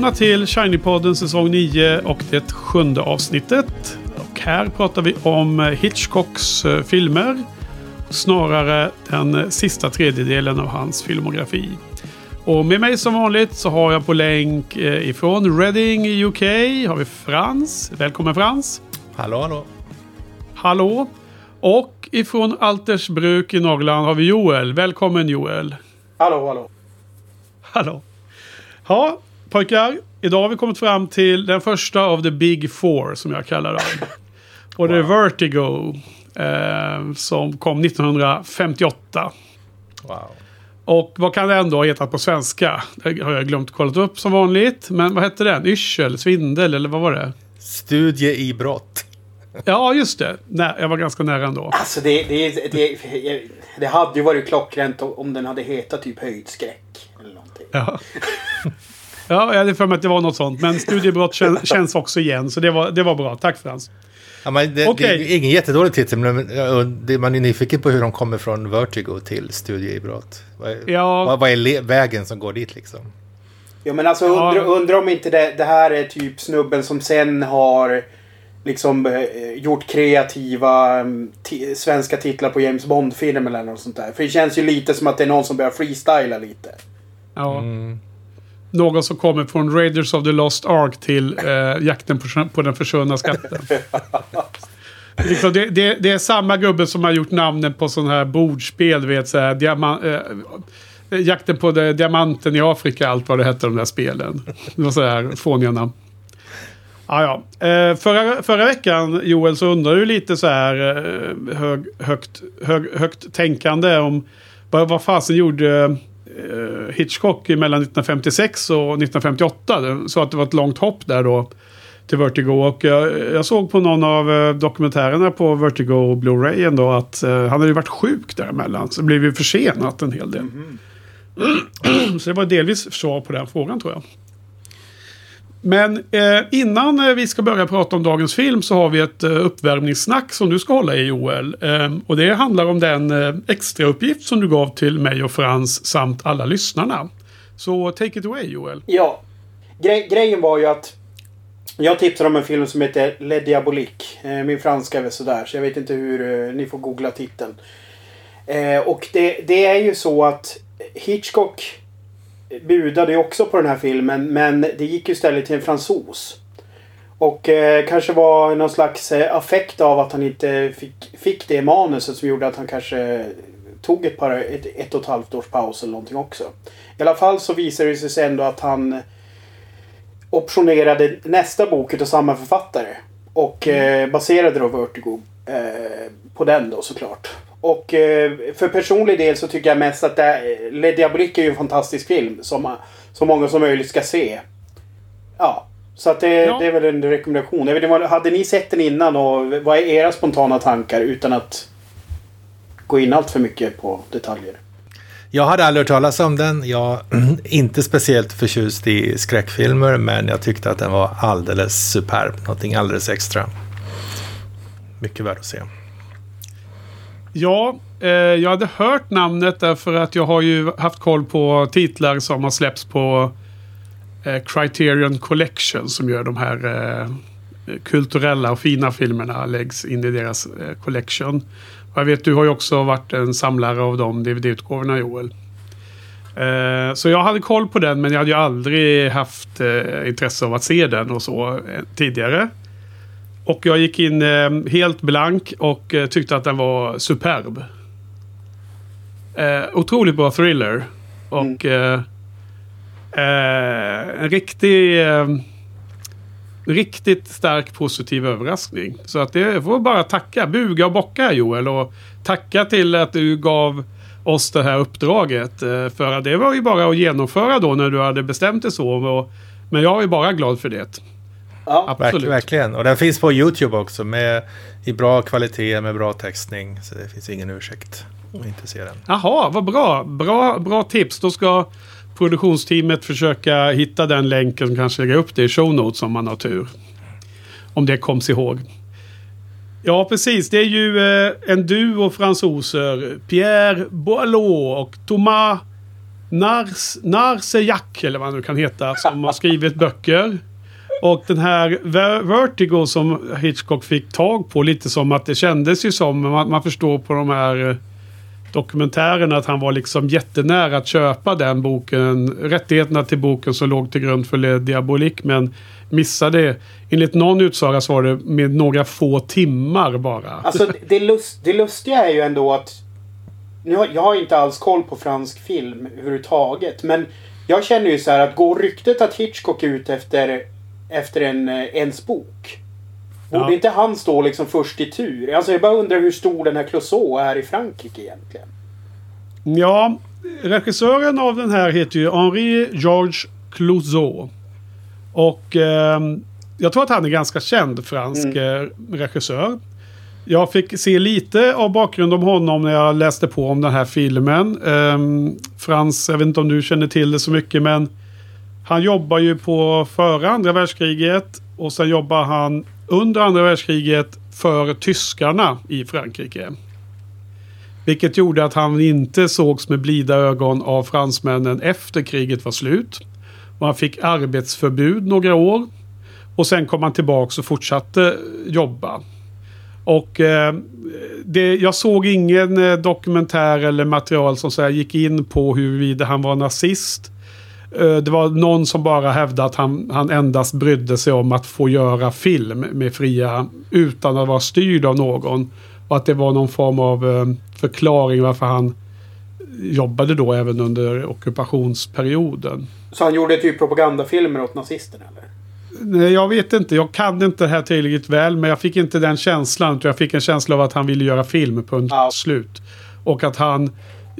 Välkomna till Shiny-podden säsong 9 och det sjunde avsnittet. Och här pratar vi om Hitchcocks eh, filmer. Snarare den sista tredjedelen av hans filmografi. Och med mig som vanligt så har jag på länk eh, ifrån Reading i UK har vi Frans. Välkommen Frans. Hallå, hallå. Hallå. Och ifrån Altersbruk i Norrland har vi Joel. Välkommen Joel. Hallå, hallå. Hallå. Ja, pojkar. Idag har vi kommit fram till den första av the big four som jag kallar dem. Och det är Vertigo. Eh, som kom 1958. Wow. Och vad kan det ändå ha hetat på svenska? Det har jag glömt kollat upp som vanligt. Men vad hette den? Yrsel? Svindel? Eller vad var det? Studie i brott. Ja, just det. Nej, jag var ganska nära ändå. Alltså det, det, det, det hade ju varit klockrent om den hade hetat typ höjdskräck. Eller någonting. Ja. Ja, jag hade för mig att det var något sånt. Men studiebrott kän, känns också igen. Så det var, det var bra. Tack Frans. Ja, men det, Okej. det är ingen jättedålig titel, men man är nyfiken på hur de kommer från Vertigo till Studie i brott. Vad är, Ja. vad, vad är vägen som går dit liksom? Ja men alltså Ja. undrar undra om inte det, det här är typ snubben som sen har liksom eh, gjort kreativa mm, svenska titlar på James Bond-filmer eller något sånt där. För det känns ju lite som att det är någon som börjar freestyla lite. Ja. Någon som kommer från Raiders of the Lost Ark till eh, jakten på, på den försvunna skatten. liksom, det, det, det är samma gubbe som har gjort namnen på sådana här bordspel. Vet, så här, diama, eh, jakten på det, diamanten i Afrika, allt vad det hette de där spelen. Det var så här fåniga namn. Ah, ja. eh, förra, förra veckan Joel så undrade du lite så här eh, hög, högt, hög, högt tänkande om vad, vad fasen gjorde Hitchcock mellan 1956 och 1958. Det- Så att det var ett långt hopp där då till Vertigo. Och jag, jag såg på någon av eh, dokumentärerna på Vertigo Blu-ray ändå att eh, han hade ju varit sjuk däremellan. Så blev ju försenat en hel del. så det var delvis svar på den frågan tror jag. Men eh, innan eh, vi ska börja prata om dagens film så har vi ett eh, uppvärmningssnack som du ska hålla i Joel. Eh, och det handlar om den eh, extra uppgift som du gav till mig och Frans samt alla lyssnarna. Så take it away Joel. Ja. Gre grejen var ju att jag tipsade om en film som heter Le Diabolique. Eh, min franska är väl sådär så jag vet inte hur eh, ni får googla titeln. Eh, och det, det är ju så att Hitchcock budade ju också på den här filmen men det gick ju istället till en fransos. Och eh, kanske var någon slags eh, affekt av att han inte fick, fick det manuset som gjorde att han kanske tog ett, par, ett, ett och ett halvt års paus eller någonting också. I alla fall så visade det sig sen då att han optionerade nästa bok utav samma författare. Och eh, baserade då Vertigo eh, på den då såklart. Och eh, för personlig del så tycker jag mest att det, Le Diabolique är ju en fantastisk film som så många som möjligt ska se. Ja, så att det, Ja. det är väl en rekommendation. Jag vet inte, hade ni sett den innan och vad är era spontana tankar utan att gå in allt för mycket på detaljer? Jag hade aldrig hört talas om den. Jag är inte speciellt förtjust i skräckfilmer, men jag tyckte att den var alldeles superb. Någonting alldeles extra. Mycket värd att se. Ja, eh, jag hade hört namnet därför att jag har ju haft koll på titlar som har släppts på eh, Criterion Collection som gör de här eh, kulturella och fina filmerna läggs in i deras eh, collection. Och jag vet, du har ju också varit en samlare av de DVD-utgåvorna Joel. Eh, så jag hade koll på den men jag hade ju aldrig haft eh, intresse av att se den och så eh, tidigare. Och jag gick in eh, helt blank och eh, tyckte att den var superb. Eh, otroligt bra thriller. Och eh, en riktig... Riktigt stark positiv överraskning. Så att det får bara tacka, buga och bocka Joel och tacka till att du gav oss det här uppdraget. För det var ju bara att genomföra då när du hade bestämt det så. Men jag är bara glad för det. Ja. Verk, Absolut. verkligen. Och den finns på YouTube också med, i bra kvalitet med bra textning. Så det finns ingen ursäkt att inte se den. Jaha, vad bra. bra. Bra tips. Då ska produktionsteamet försöka hitta den länken och kanske lägga upp det i show notes om man har tur. Om det koms ihåg. Ja, precis. Det är ju eh, en duo fransoser. Pierre Boileau och Thomas Nars, Narsejac, eller vad han nu kan heta, som har skrivit böcker. Och den här Vertigo som Hitchcock fick tag på, lite som att det kändes ju som, man, man förstår på de här eh, dokumentären dokumentärerna att han var liksom jättenära att köpa den boken, rättigheterna till boken som låg till grund för Le Diabolique, men missade, enligt någon utsaga så var det med några få timmar bara. Alltså det, det, lust, det lustiga är ju ändå att... Nu har, jag har inte alls koll på fransk film överhuvudtaget. Men jag känner ju så här att går ryktet att Hitchcock är ute efter, efter en, eh, ens bok. Borde Ja. inte han stå liksom först i tur? Alltså jag bara undrar hur stor den här Clouseau är i Frankrike egentligen. Ja, regissören av den här heter ju Henri Georges Clouseau. Och ehm, jag tror att han är ganska känd fransk eh, regissör. Jag fick se lite av bakgrund om honom när jag läste på om den här filmen. Ehm, Frans, jag vet inte om du känner till det så mycket men han jobbar ju på före andra världskriget och sen jobbar han under andra världskriget för tyskarna i Frankrike. Vilket gjorde att han inte sågs med blida ögon av fransmännen efter kriget var slut. Och han fick arbetsförbud några år. Och sen kom han tillbaka och fortsatte jobba. Och eh, det, jag såg ingen eh, dokumentär eller material som så här, gick in på huruvida han var nazist. Eh, det var någon som bara hävdade att han, han endast brydde sig om att få göra film med fria utan att vara styrd av någon. Och att det var någon form av eh, förklaring varför han jobbade då även under ockupationsperioden. Så han gjorde typ propagandafilmer åt nazisterna eller? Nej, jag vet inte. Jag kan inte det här tillräckligt väl. Men jag fick inte den känslan. utan Jag fick en känsla av att han ville göra film. Punkt Ja. slut. Och att han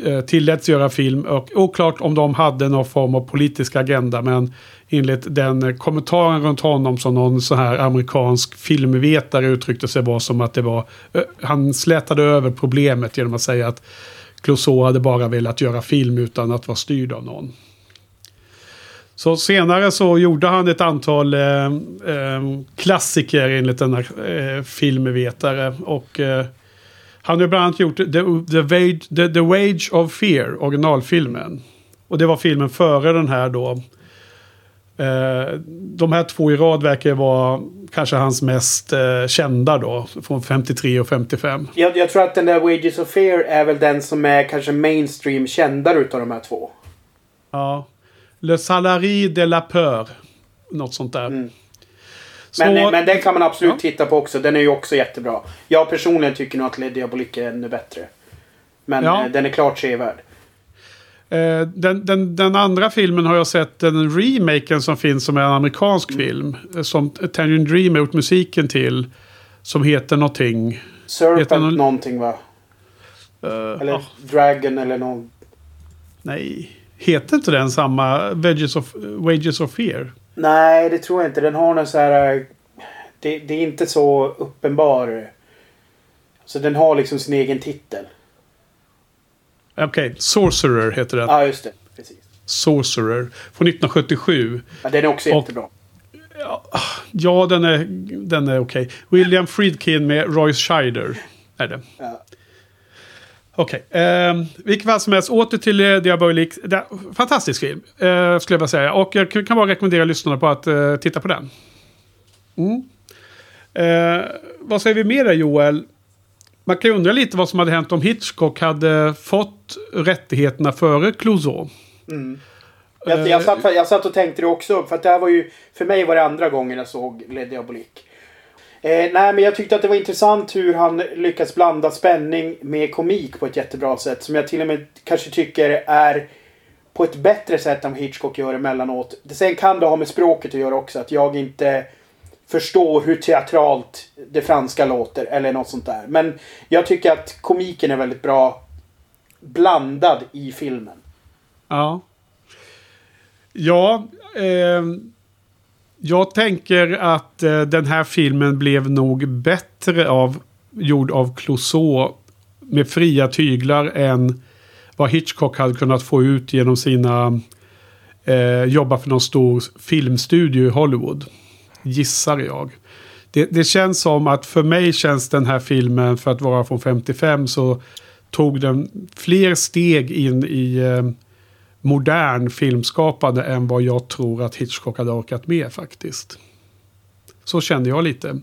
Eh, tilläts göra film. Och oklart om de hade någon form av politisk agenda. Men enligt den kommentaren runt honom som någon så här amerikansk filmvetare uttryckte sig var som att det var... Eh, han slätade över problemet genom att säga att Clouseau hade bara velat göra film utan att vara styrd av någon. Så senare så gjorde han ett antal eh, eh, klassiker enligt denna eh, filmvetare. Och eh, han har bland annat gjort The, The, Wage, The, The Wage of Fear, originalfilmen. Och det var filmen före den här då. Eh, de här två i rad verkar vara kanske hans mest eh, kända då. Från 53 och 55. Jag, jag tror att den där Wages of Fear är väl den som är kanske mainstream kändare utav de här två. Ja. Le Salari de la Peur. Något sånt där. Mm. Så- Men, men den kan man absolut Ja. titta på också. Den är ju också jättebra. Jag personligen tycker nog att Le Diabolique är ännu bättre. Men Ja. eh, den är klart sevärd. Eh, den, den, den andra filmen har jag sett, den remaken som finns som är en amerikansk film. eh, Som Tangerine Dream har gjort musiken till. Som heter någonting. Heter Serpent någon- någonting va? eh, Eller ah, Dragon eller någon. nej, heter inte den samma Wages of, Wages of Fear? Nej, det tror jag inte. Den har någon så här... eh, Det, det är inte så uppenbar... Så den har liksom sin egen titel. Okej, Sorcerer heter den. Ja, just det. Precis. Sorcerer. Från 1977. Ja, den är också Och- jättebra. Ja, den är, den är okej. William Friedkin med Royce Scheider. Är det. Ja. Okej, eh, vilket fall som helst, åter till eh, Diabolique. Det, fantastisk film, eh, skulle jag vilja säga. Och jag kan bara rekommendera lyssnarna på att eh, titta på den. Mm. Eh, vad säger vi mer där Joel? Man kan ju undra lite vad som hade hänt om Hitchcock hade fått rättigheterna före Clouseau. Jag, jag, satt, jag satt och tänkte det också. För att det här var ju... För mig var det andra gången jag såg Le Diabolique. Eh, nej, men jag tyckte att det var intressant hur han lyckas blanda spänning med komik på ett jättebra sätt. Som jag till och med kanske tycker är på ett bättre sätt än vad Hitchcock gör emellanåt. Sen kan det ha med språket att göra också. Att jag inte förstår hur teatralt det franska låter. Eller något sånt där. Men jag tycker att komiken är väldigt bra blandad i filmen. Ja. Ja, eh, jag tänker att eh, den här filmen blev nog bättre av gjord av Clouseau med fria tyglar än vad Hitchcock hade kunnat få ut genom sina eh, jobba för någon stor filmstudio i Hollywood. Gissar jag. Det, det, känns som att för mig känns den här filmen, för att vara från 55, så tog den fler steg in i eh, modern filmskapande än vad jag tror att Hitchcock hade orkat med faktiskt. Så kände jag lite.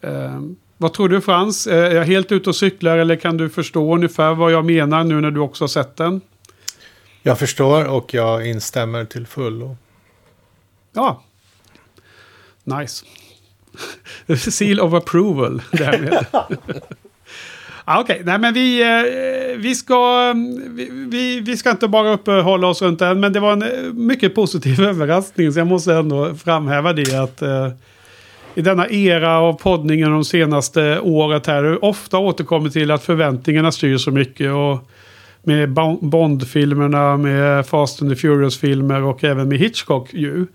Eh, vad tror du Frans? Är jag helt ute och cyklar eller kan du förstå ungefär vad jag menar nu när du också har sett den? Jag förstår och jag instämmer till fullo. Ja. Nice. Seal of approval därmed. Ah, Okej, okay. nej men vi, eh, vi, ska, vi, vi ska inte bara uppehålla eh, oss runt den. Men det var en eh, mycket positiv överraskning. Så jag måste ändå framhäva det att eh, i denna era av poddningen de senaste året här. Ofta återkommer till att förväntningarna styr så mycket. Och med Bond-filmerna, med Fast and the Furious-filmer och även med Hitchcock ju.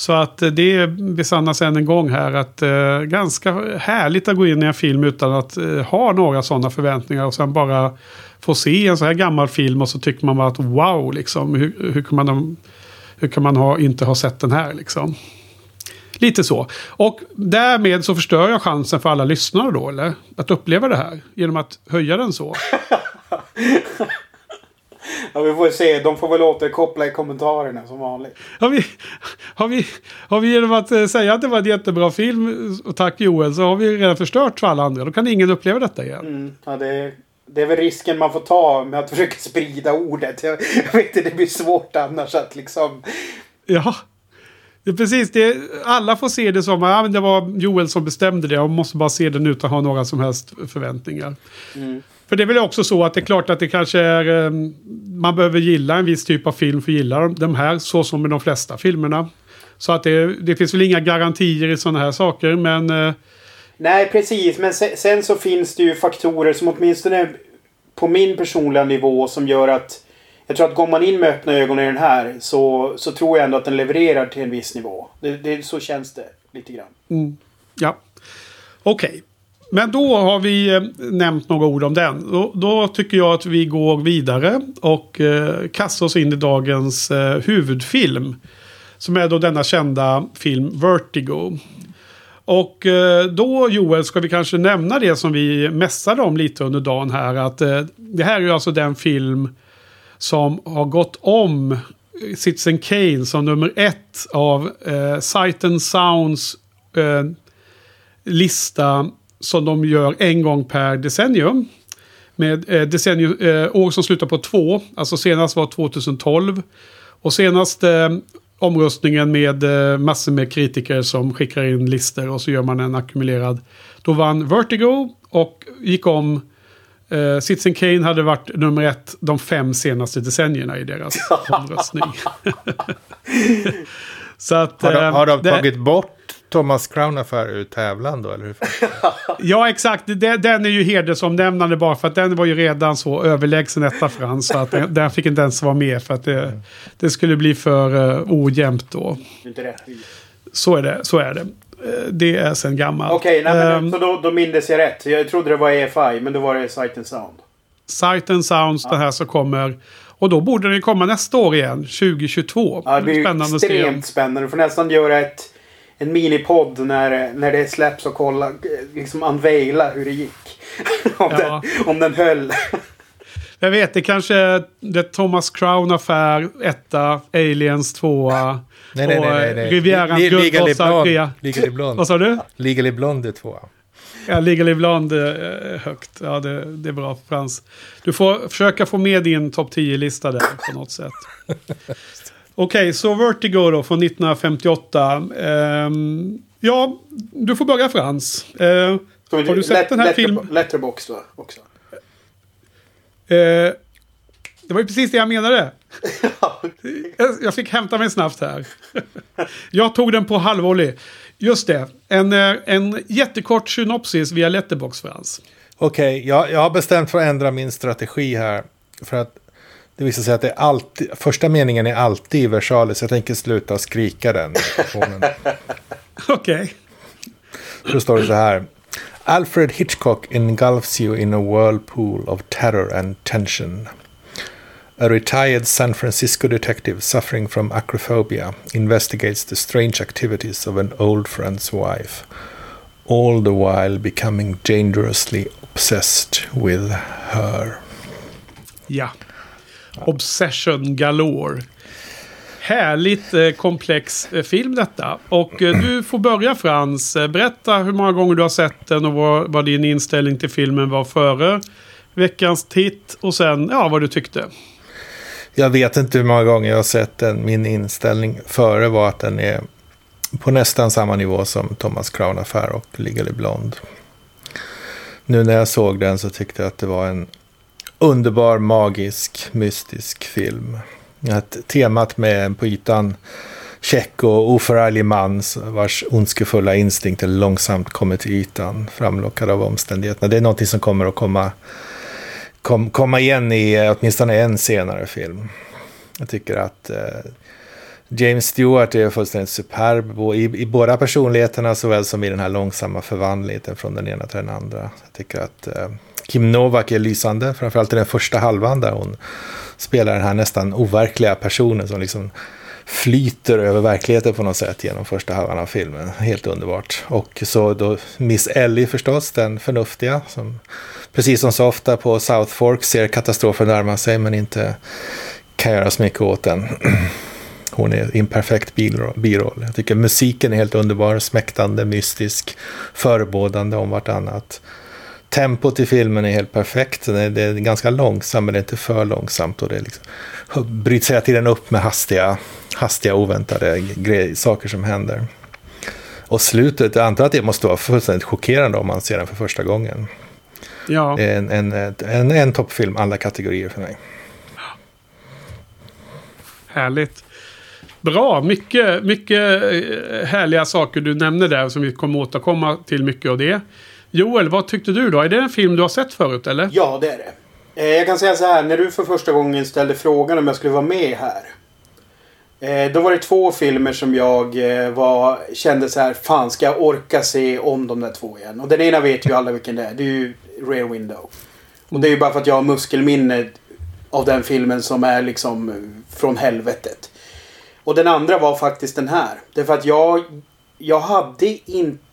Så att eh, det besannas än en gång här att eh, ganska härligt att gå in i en film utan att eh, ha några sådana förväntningar och sen bara få se en så här gammal film och så tycker man bara att wow liksom. Hur, hur kan man, hur kan man ha, inte ha sett den här liksom? Lite så. Och därmed så förstör jag chansen för alla lyssnare då, eller? Att uppleva det här genom att höja den så. Ja, vi får se. De får väl återkoppla i kommentarerna som vanligt. Har vi, har vi, har vi genom att eh, säga att det var en jättebra film, och tack Joel, så har vi redan förstört för alla andra. Då kan ingen uppleva detta igen. Mm, ja, det, det är väl risken man får ta med att försöka sprida ordet. Jag, jag vet inte, det blir svårt annars att liksom... Ja. Det precis, det, alla får se det som att ah, det var Joel som bestämde det. Och måste bara se den utan att ha några som helst förväntningar. Mm. För det är väl också så att det är klart att det kanske är... Ehm, man behöver gilla en viss typ av film för att gilla de här. Så som med de flesta filmerna. Så att det, det finns väl inga garantier i sådana här saker men... Eh, Nej precis men sen, sen så finns det ju faktorer som åtminstone på min personliga nivå som gör att... Jag tror att går man in med öppna ögon i den här så, så tror jag ändå att den levererar till en viss nivå. Det, det, så känns det lite grann. Mm. Ja. Okej. Okay. Men då har vi eh, nämnt några ord om den. Då, då tycker jag att vi går vidare och eh, kastar oss in i dagens eh, huvudfilm. Som är då denna kända film Vertigo. Och eh, då Joel ska vi kanske nämna det som vi mässade om lite under dagen här. Att eh, det här är ju alltså den film som har gått om Citizen Kane som nummer ett av eh, Sight and Sounds eh, lista som de gör en gång per decennium. Med eh, decennium, eh, år som slutar på två. Alltså senast var 2012. Och senast eh, omröstningen med eh, massor med kritiker som skickar in listor och så gör man en ackumulerad. Då vann Vertigo och gick om Uh, Citizen Kane hade varit nummer ett de fem senaste decennierna i deras omröstning. Så att, har de, har de det, tagit bort Thomas Crown Affair ur tävlan då? Eller hur? ja, exakt. Den är ju hedersomnämnande bara för att den var ju redan så överlägsen etta för han. Så att den, den fick inte ens vara med för att det, det skulle bli för uh, ojämnt då. Inte det. Så är det. Så är det. Eh, det är sen gammalt. Okej, okay, um, så då, då mindes jag rätt. Jag trodde det var EFI, men då var det Sight and Sound. Sight and Sounds, ja. det här som kommer. Och då borde den komma nästa år igen, 2022. Ja, det blir spännande extremt spännande. Du får nästan göra ett en minipodd när, när det släpps och kolla, liksom unveila hur det gick. om, ja. den, om den höll. Jag vet, det kanske är The Thomas Crown Affär, etta, Aliens tvåa. Nej, nej, nej. nej, Rivierans guldgossar, Legally Blonde. Vad sa du? Legally Blonde är tvåa. Ja, Legally Blonde är högt. Ja, det, det är bra Frans. Du får försöka få med din topp 10-lista där på något sätt. Okej, okay, så Vertigo då från 1958. Um, ehm, ja, du får börja Frans. Uh, har du sett let, den här filmen? Letterbox då också. Uh, det var ju precis det jag menade. jag, fick hämta mig snabbt här. jag tog den på halvvolley. Just det. En, eh, en jättekort synopsis via Letterbox Frans. Okej, okay, jag, jag har bestämt för att ändra min strategi här. För att det visar sig att det är alltid, första meningen är alltid i versalis. Jag tänker sluta skrika den. Okej. Okay. Då står det så här. Alfred Hitchcock engulfs you in a whirlpool of terror and tension. A retired San Francisco detective suffering from acrophobia investigates the strange activities of an old friend's wife, all the while becoming dangerously obsessed with her. Ja. Obsession galore. Härligt eh, komplex eh, film detta. Och eh, du får börja Frans. Eh, berätta hur många gånger du har sett den och vad, vad din inställning till filmen var före veckans titt. Och sen ja, vad du tyckte. Jag vet inte hur många gånger jag har sett den. Min inställning före var att den är på nästan samma nivå som Thomas Crown Affär och Legally Blonde. Nu när jag såg den så tyckte jag att det var en underbar, magisk, mystisk film. Att temat med en på ytan käck och oförarglig man vars ondskefulla instinkter långsamt kommer till ytan, framlockad av omständigheterna. Det är någonting som kommer att komma, kom, komma igen i åtminstone en senare film. Jag tycker att eh, James Stewart är fullständigt superb i, i båda personligheterna såväl som i den här långsamma förvandlingen från den ena till den andra. Jag tycker att eh, Kim Novak är lysande, framförallt i den första halvan där hon spelar den här nästan overkliga personen som liksom flyter över verkligheten på något sätt genom första halvan av filmen. Helt underbart. Och så då Miss Ellie förstås, den förnuftiga, som precis som så ofta på South Fork ser katastrofen närma sig men inte kan göra så mycket åt den. Hon är i en perfekt biroll. Jag tycker musiken är helt underbar, smäktande, mystisk, förebådande om vartannat. Tempot i filmen är helt perfekt. Det är ganska långsamt men det är inte för långsamt. Och det är liksom, bryts hela tiden upp med hastiga, hastiga oväntade grejer, saker som händer. Och slutet, jag antar att det måste vara fullständigt chockerande om man ser den för första gången. Ja. Det är en, en, en, en toppfilm, alla kategorier för mig. Härligt. Bra, mycket, mycket eh, härliga saker du nämner där som vi kommer återkomma till mycket av det. Joel, vad tyckte du då? Är det en film du har sett förut eller? Ja, det är det. Eh, jag kan säga så här, när du för första gången ställde frågan om jag skulle vara med här. Eh, då var det två filmer som jag eh, var, kände så här, fan ska jag orka se om de där två igen? Och den ena vet ju alla vilken det är. Det är ju Rear Window. Och det är ju bara för att jag har muskelminne av den filmen som är liksom eh, från helvetet. Och den andra var faktiskt den här. Därför att jag, jag hade inte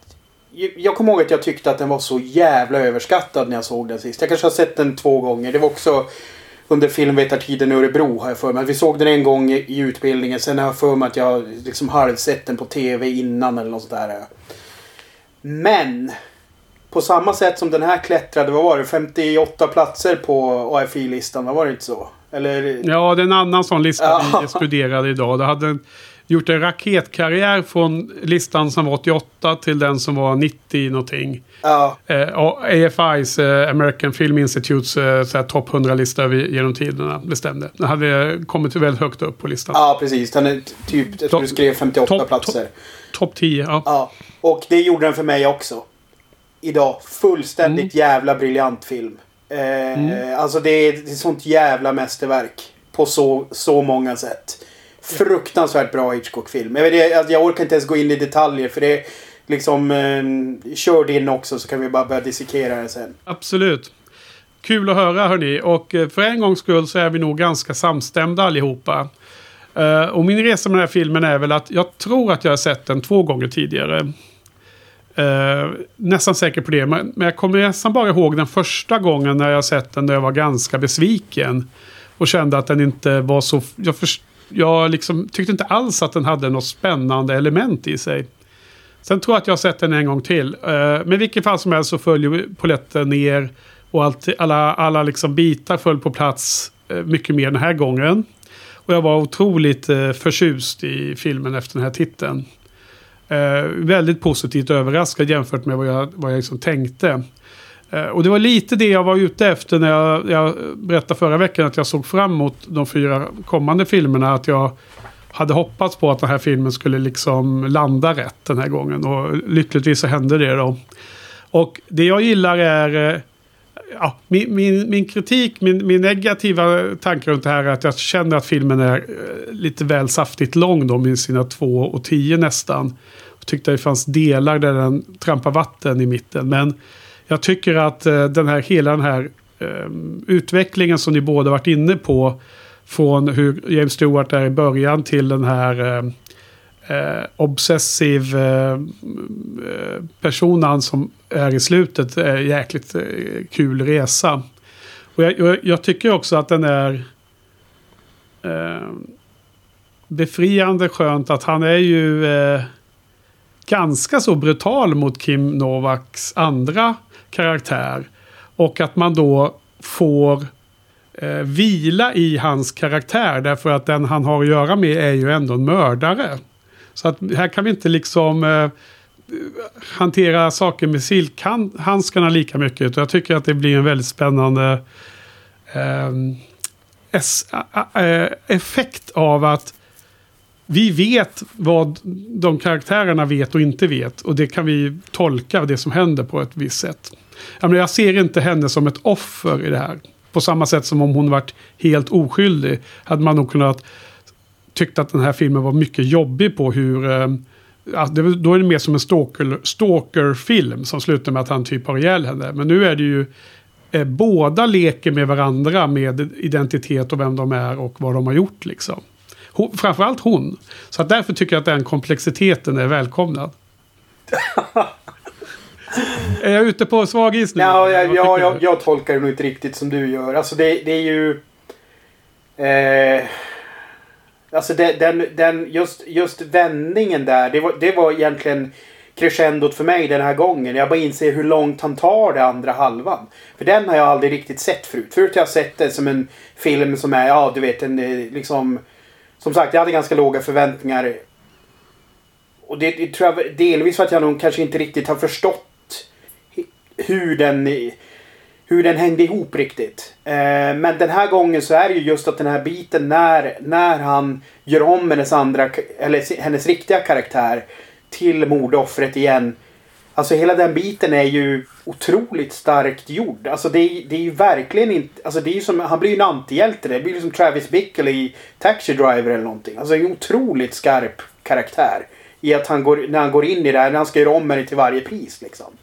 jag kommer ihåg att jag tyckte att den var så jävla överskattad när jag såg den sist. Jag kanske har sett den två gånger. Det var också under filmvetartiden i Örebro har jag för mig. Vi såg den en gång i utbildningen. Sen har jag för mig att jag liksom halvsett den på tv innan eller något sånt där. Men! På samma sätt som den här klättrade, vad var det? 58 platser på AFI-listan, var det inte så? Eller... Ja, det är en annan sån lista vi studerade idag. Det hade gjort en raketkarriär från listan som var 88 till den som var 90 någonting. Ja. Eh, AFIs, eh, American Film Institutes, eh, topp 100-lista genom tiderna bestämde. Den hade kommit väldigt högt upp på listan. Ja, precis. Den är typ, jag tror du skrev 58 top, platser. Topp top 10, ja. ja. Och det gjorde den för mig också. Idag. Fullständigt mm. jävla briljant film. Eh, mm. Alltså det är, det är sånt jävla mästerverk. På så, så många sätt. Fruktansvärt bra Hitchcock-film. Jag, vet, jag orkar inte ens gå in i detaljer för det är liksom... Eh, kör din också så kan vi bara börja dissekera den sen. Absolut. Kul att höra hörni. Och eh, för en gångs skull så är vi nog ganska samstämda allihopa. Uh, och min resa med den här filmen är väl att jag tror att jag har sett den två gånger tidigare. Uh, nästan säker på det. Men, men jag kommer nästan bara ihåg den första gången när jag sett den. När jag var ganska besviken. Och kände att den inte var så... Jag, först, jag liksom tyckte inte alls att den hade något spännande element i sig. Sen tror jag att jag har sett den en gång till. Eh, men i vilket fall som helst så följer poletten ner. Och allt, alla, alla liksom bitar föll på plats eh, mycket mer den här gången. Och jag var otroligt eh, förtjust i filmen efter den här titeln. Väldigt positivt överraskad jämfört med vad jag, vad jag liksom tänkte. Eh, och det var lite det jag var ute efter när jag, jag berättade förra veckan att jag såg fram emot de fyra kommande filmerna. Att jag hade hoppats på att den här filmen skulle liksom landa rätt den här gången. Och lyckligtvis så hände det då. Och det jag gillar är... Eh, ja, min, min, min kritik, min, min negativa tanke runt det här är att jag känner att filmen är eh, lite väl saftigt lång då med sina två och tio nästan. Jag tyckte det fanns delar där den trampar vatten i mitten. Men jag tycker att eh, den här, hela den här eh, utvecklingen som ni båda varit inne på. Från hur James Stewart är i början till den här eh, eh, obsessiv eh, eh, personan som är i slutet är jäkligt eh, kul resa. Och jag, jag, jag tycker också att den är eh, befriande skönt att han är ju eh, ganska så brutal mot Kim Novaks andra karaktär. Och att man då får eh, vila i hans karaktär därför att den han har att göra med är ju ändå en mördare. Så att här kan vi inte liksom eh, hantera saker med silkhandskarna lika mycket. Och jag tycker att det blir en väldigt spännande ehm, eh, effekt av att vi vet vad de karaktärerna vet och inte vet. Och det kan vi tolka det som händer på ett visst sätt. Jag, menar, jag ser inte henne som ett offer i det här. På samma sätt som om hon varit helt oskyldig. Hade man nog kunnat tyckt att den här filmen var mycket jobbig på hur... Eh, då är det mer som en stalker, stalkerfilm som slutar med att han typ har ihjäl henne. Men nu är det ju... Eh, båda leker med varandra med identitet och vem de är och vad de har gjort liksom. Hon, framförallt hon. Så att därför tycker jag att den komplexiteten är välkomnad. är jag ute på svag is nu? Ja, jag, jag, jag, jag tolkar det nog inte riktigt som du gör. Alltså det, det är ju... Eh, alltså det, den, den, just, just vändningen där. Det var, det var egentligen crescendot för mig den här gången. Jag bara inser hur långt han tar det andra halvan. För den har jag aldrig riktigt sett förut. Förut har jag sett det som en film som är, ja du vet, en eh, liksom... Som sagt, jag hade ganska låga förväntningar. Och det, det tror jag delvis för att jag nog kanske inte riktigt har förstått hur den, hur den hängde ihop riktigt. Eh, men den här gången så är det ju just att den här biten när, när han gör om hennes andra, eller hennes riktiga karaktär till mordoffret igen. Alltså hela den biten är ju otroligt starkt gjord. Alltså det är, det är ju verkligen inte... Alltså det är ju som... Han blir ju en antihjälte. Det blir ju som Travis Bickle i Taxi Driver eller någonting. Alltså en otroligt skarp karaktär. I att han går, när han går in i det här, när han ska göra om henne till varje pris liksom.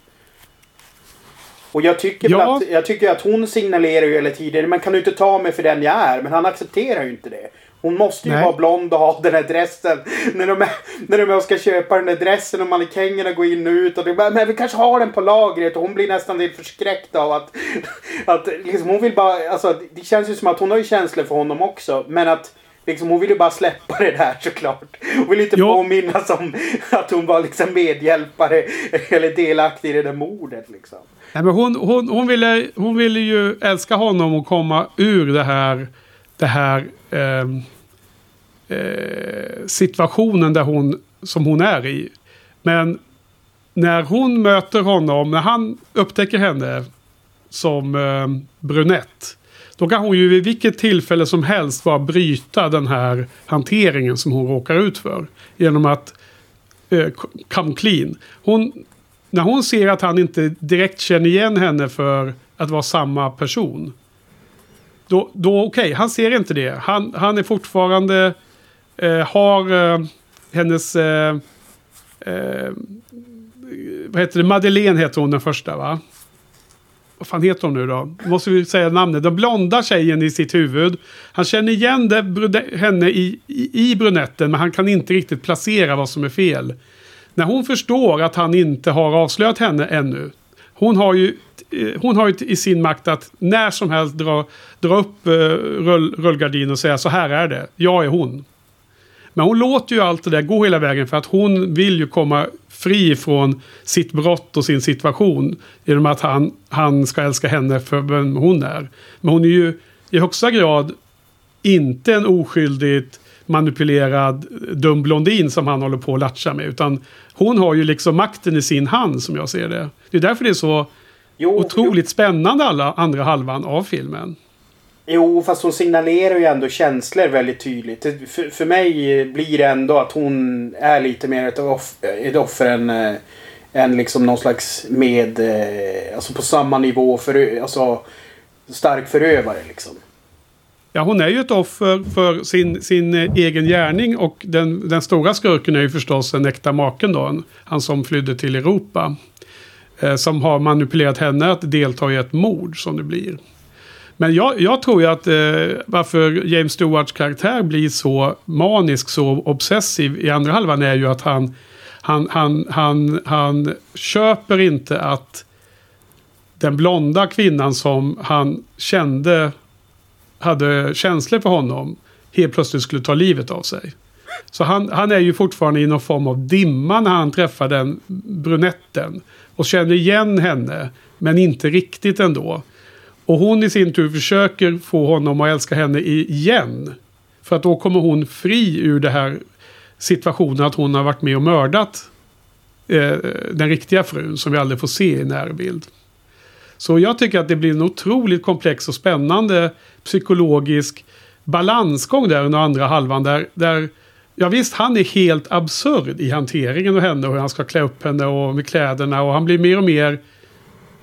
Och jag tycker, Ja. att, jag tycker att hon signalerar ju hela tiden, man kan ju inte ta mig för den jag är. Men han accepterar ju inte det. Hon måste ju Nej. vara blond och ha den här dressen. När de, är, när de är och ska köpa den där dressen och mannekängerna går in och ut. Och det bara, men vi kanske har den på lagret. Och hon blir nästan lite förskräckt av att... att liksom, hon vill bara... Alltså, det känns ju som att hon har ju känslor för honom också. Men att... Liksom, hon vill ju bara släppa det där såklart. Hon vill inte Jo. påminnas om att hon var liksom medhjälpare eller delaktig i det där mordet. Liksom. Nej, men hon, hon, hon, ville, hon ville ju älska honom och komma ur det här, det här ehm, eh, situationen där hon, som hon är i. Men när hon möter honom, när han upptäcker henne som eh, brunett. Då kan hon ju vid vilket tillfälle som helst bara bryta den här hanteringen som hon råkar ut för. Genom att eh, come clean. Hon, när hon ser att han inte direkt känner igen henne för att vara samma person. Då, då okej, han ser inte det. Han, han är fortfarande... Eh, har eh, hennes... Eh, eh, vad heter det? Madeleine heter hon den första va? Vad fan heter hon nu då? Måste vi säga namnet. Den blonda tjejen i sitt huvud. Han känner igen det, henne i, i, i brunetten men han kan inte riktigt placera vad som är fel. När hon förstår att han inte har avslöjat henne ännu. Hon har ju, eh, hon har ju i sin makt att när som helst dra, dra upp eh, rull, rullgardinen och säga så här är det. Jag är hon. Men hon låter ju allt det där gå hela vägen för att hon vill ju komma fri från sitt brott och sin situation. Genom att han, han ska älska henne för vem hon är. Men hon är ju i högsta grad inte en oskyldigt manipulerad dum blondin som han håller på att latcha med. Utan hon har ju liksom makten i sin hand som jag ser det. Det är därför det är så Jo, otroligt spännande alla andra halvan av filmen. Jo, fast hon signalerar ju ändå känslor väldigt tydligt. För, för mig blir det ändå att hon är lite mer ett, off, ett offer än, eh, än liksom någon slags med... Eh, alltså på samma nivå för alltså stark förövare liksom. Ja, hon är ju ett offer för sin, sin egen gärning och den, den stora skurken är ju förstås den äkta maken då. Han som flydde till Europa. Eh, som har manipulerat henne att delta i ett mord som det blir. Men jag, jag tror ju att eh, varför James Stewarts karaktär blir så manisk, så obsessiv i andra halvan är ju att han, han, han, han, han köper inte att den blonda kvinnan som han kände hade känslor för honom helt plötsligt skulle ta livet av sig. Så han, han är ju fortfarande i någon form av dimma när han träffar den brunetten. Och känner igen henne, men inte riktigt ändå. Och hon i sin tur försöker få honom att älska henne igen. För att då kommer hon fri ur det här situationen att hon har varit med och mördat eh, den riktiga frun som vi aldrig får se i närbild. Så jag tycker att det blir en otroligt komplex och spännande psykologisk balansgång där under andra halvan. Där, där ja visst, han är helt absurd i hanteringen av henne och hur han ska klä upp henne och med kläderna. Och han blir mer och mer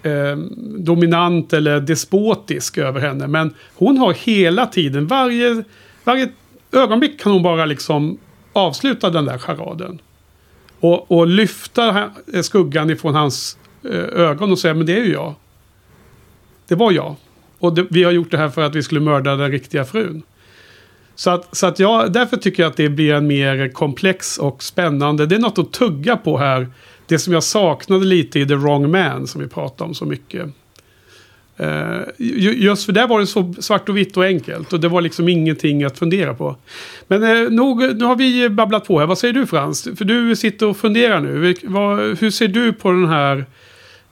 eh, dominant eller despotisk över henne. Men hon har hela tiden, varje, varje ögonblick kan hon bara liksom avsluta den där charaden. Och, och lyfta eh, skuggan ifrån hans eh, ögon och säga men det är ju jag. Det var jag. Och det, vi har gjort det här för att vi skulle mörda den riktiga frun. Så att, så att jag, därför tycker jag att det blir en mer komplex och spännande. Det är något att tugga på här. Det som jag saknade lite i The Wrong Man som vi pratade om så mycket. Uh, just för där var det så svart och vitt och enkelt. Och det var liksom ingenting att fundera på. Men uh, nog, nu har vi babblat på här. Vad säger du Frans? För du sitter och funderar nu. Vil- Vad, hur ser du på den här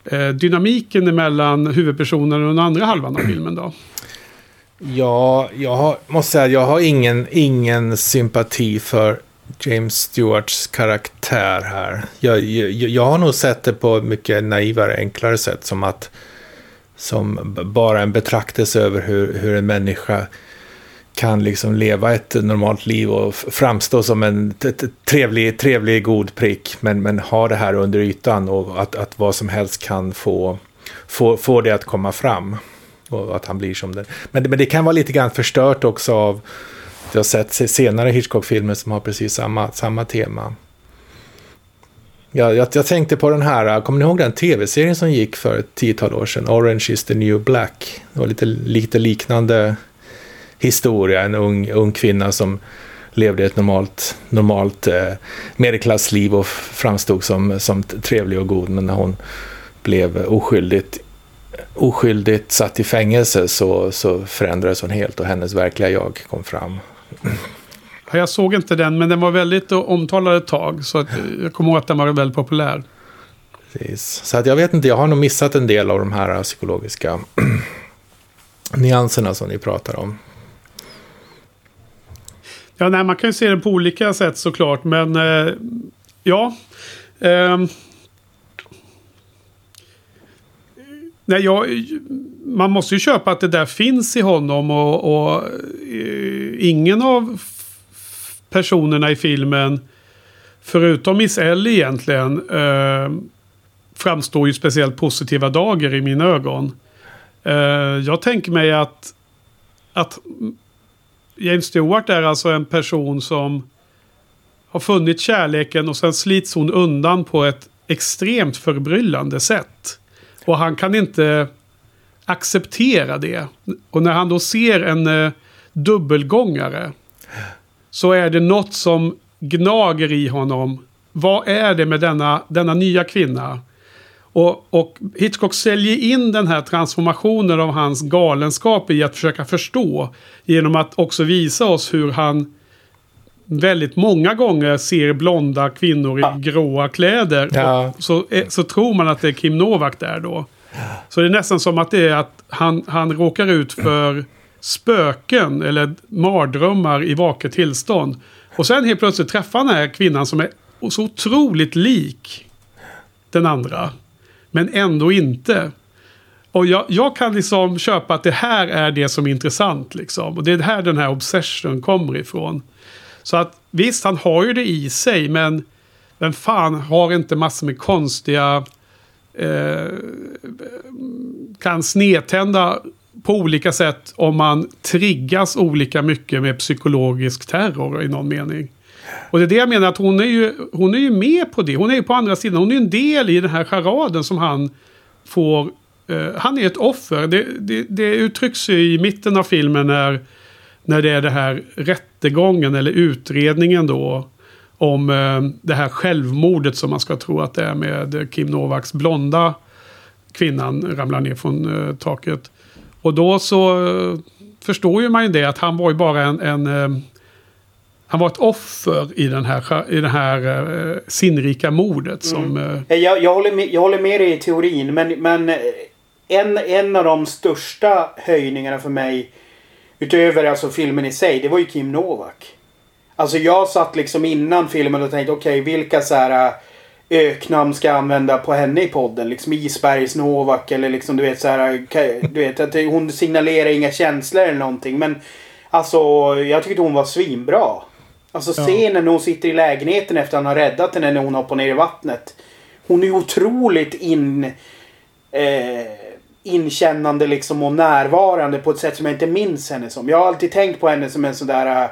eh, dynamiken mellan huvudpersonen och den andra halvan av filmen då? Ja, jag har, måste säga att jag har ingen, ingen sympati för James Stewarts karaktär här. Jag, jag, jag har nog sett det på ett mycket naivare, enklare sätt. Som att som bara en betraktelse över hur, hur en människa kan liksom leva ett normalt liv och framstå som en trevlig, trevlig, god prick. Men, men ha det här under ytan och att, att vad som helst kan få, få, få det att komma fram. Och att han blir som det. Men, det- men det kan vara lite grann förstört också av... Jag har sett senare Hitchcock-filmer som har precis samma, samma tema. Jag, jag, jag tänkte på den här, kommer ni ihåg den tv-serien som gick för ett tiotal år sedan? Orange is the new black. Det var lite, lite liknande historia. En ung, ung kvinna som levde ett normalt, normalt eh, medelklassliv och framstod som, som trevlig och god. Men när hon blev oskyldigt oskyldigt satt i fängelse så, så förändrades hon helt och hennes verkliga jag kom fram. Ja, Jag såg inte den, men den var väldigt eh, omtalad ett tag. Så att, eh, jag kommer ihåg att den var väldigt populär. Precis. Så att jag vet inte, jag har nog missat en del av de här psykologiska nyanserna som ni pratar om. Ja, nej, man kan ju se det på olika sätt såklart, men eh, ja. ehm. Nej, jag, man måste ju köpa att det där finns i honom och, och eh, ingen av personerna i filmen, förutom Miss Ellie egentligen, eh, framstår ju speciellt positiva dagar i mina ögon. Eh, jag tänker mig att, att James Stewart är alltså en person som har funnit kärleken och sen slits hon undan på ett extremt förbryllande sätt. Och han kan inte acceptera det. Och när han då ser en eh, dubbelgångare så är det något som gnager i honom. Vad är det med denna, denna nya kvinna? Och, och Hitchcock säljer in den här transformationen av hans galenskap i att försöka förstå. Genom att också visa oss hur han väldigt många gånger ser blonda kvinnor i gråa kläder. Ja. Och så, eh, så tror man att det är Kim Novak där då. Så det är nästan som att det är att han, han råkar ut för spöken eller mardrömmar i vaket tillstånd. Och sen helt plötsligt träffar han den här kvinnan som är så otroligt lik den andra. Men ändå inte. Och jag, jag kan liksom köpa att det här är det som är intressant. Liksom. Och det är här den här obsession kommer ifrån. Så att visst, han har ju det i sig, men vem fan har inte massor med konstiga... Eh, kan snedtända på olika sätt om man triggas olika mycket med psykologisk terror i någon mening. Och det är det jag menar att hon är ju, hon är ju med på det. Hon är ju på andra sidan. Hon är en del i den här charaden som han får. Eh, han är ett offer. Det, det, det uttrycks ju i mitten av filmen när, när det är det här rättegången eller utredningen då. Om eh, det här självmordet som man ska tro att det är med Kim Novaks blonda kvinnan ramlar ner från eh, taket. Och då så eh, förstår ju man ju det att han var ju bara en, en eh, han var ett offer i den här, i det här uh, sinnrika mordet. Som, uh... jag, jag, håller med, jag håller med dig i teorin. Men, men en, en av de största höjningarna för mig. Utöver alltså filmen i sig. Det var ju Kim Novak. Alltså jag satt liksom innan filmen och tänkte okej okay, vilka så här öknamn ska jag använda på henne i podden. Liksom Isbergs Novak eller liksom du vet så här. Du vet att hon signalerar inga känslor eller någonting. Men alltså jag tyckte hon var svinbra. Alltså scenen när hon sitter i lägenheten efter att han har räddat henne när hon hoppar ner i vattnet. Hon är otroligt in... Eh, inkännande liksom och närvarande på ett sätt som jag inte minns henne som. Jag har alltid tänkt på henne som en sån där... Eh,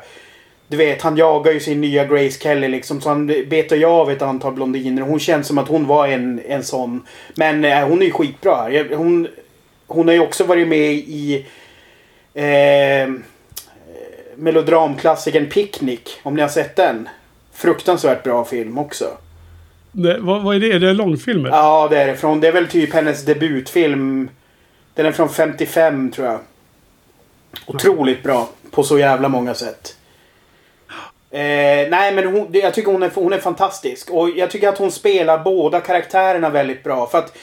du vet, han jagar ju sin nya Grace Kelly liksom. Så han betar ju av ett antal blondiner. Hon känns som att hon var en, en sån. Men eh, hon är ju skitbra. Hon, hon har ju också varit med i... Eh, melodramklassikern Picnic. Om ni har sett den. Fruktansvärt bra film också. Det, vad, vad, är det? Är det långfilmer? Ja, det är det. Från, det är väl typ hennes debutfilm. Den är från 55 tror jag. Otroligt bra. På så jävla många sätt. Eh, nej men hon, jag tycker hon är, hon är fantastisk. Och jag tycker att hon spelar båda karaktärerna väldigt bra. För att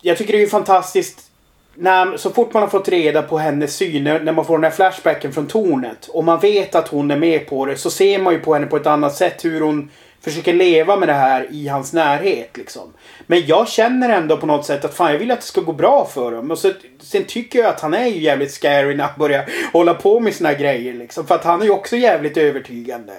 Jag tycker det är ju fantastiskt när, så fort man har fått reda på hennes syn, när man får den här flashbacken från tornet och man vet att hon är med på det så ser man ju på henne på ett annat sätt hur hon försöker leva med det här i hans närhet. Liksom. Men jag känner ändå på något sätt att fan jag vill att det ska gå bra för dem. Och så, sen tycker jag att han är ju jävligt scary när han börjar hålla på med sina grejer. Liksom. För att han är ju också jävligt övertygande.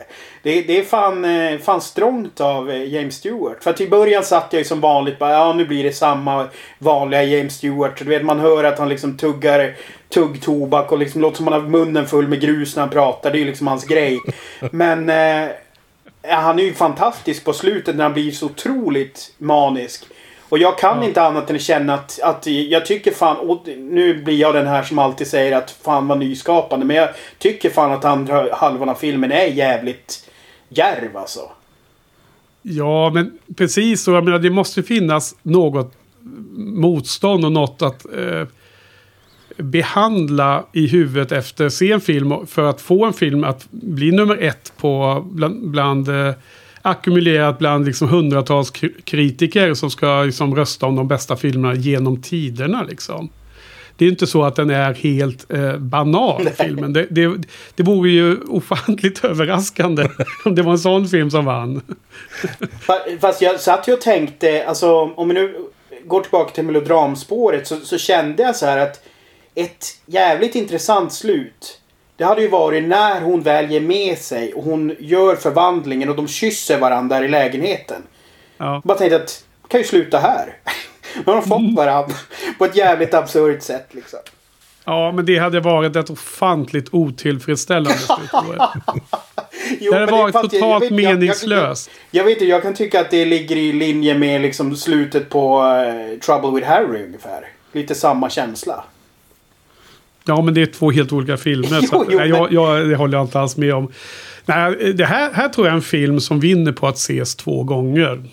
Det, det är fan, eh, fan strångt av eh, James Stewart. För att i början satt jag ju som vanligt bara ja nu blir det samma vanliga James Stewart. Du vet man hör att han liksom tuggar tuggtobak och liksom låter som han har munnen full med grus när han pratar. Det är ju liksom hans grej. Men eh, han är ju fantastisk på slutet när han blir så otroligt manisk. Och jag kan ja. inte annat än känna att, att jag tycker fan, och nu blir jag den här som alltid säger att fan var nyskapande. Men jag tycker fan att andra halvan av filmen är jävligt djärv alltså. Ja, men precis så. Jag menar, det måste finnas något motstånd och något att eh, behandla i huvudet efter att se en film för att få en film att bli nummer ett på bland, bland eh, ackumulerat bland liksom hundratals kritiker som ska liksom rösta om de bästa filmerna genom tiderna. Liksom. Det är inte så att den är helt eh, banal, filmen. Det, det, det vore ju ofantligt överraskande om det var en sån film som vann. Fast jag satt ju och tänkte, alltså om vi nu går tillbaka till melodramspåret så, så kände jag så här att ett jävligt intressant slut. Det hade ju varit när hon väl ger med sig och hon gör förvandlingen och de kysser varandra där i lägenheten. Ja. Bara tänkte att det kan ju sluta här. Nu har de fått mm. varandra på ett jävligt absurt sätt liksom. Ja, men det hade varit ett ofantligt otillfredsställande slut. det hade varit totalt jag, jag meningslöst. Jag, jag, vet inte, jag kan tycka att det ligger i linje med liksom slutet på uh, Trouble with Harry ungefär. Lite samma känsla. Ja, men det är två helt olika filmer. jo, så, jo, nej, jag, jag, det håller jag inte alls med om. Nej, det här, här tror jag är en film som vinner på att ses två gånger.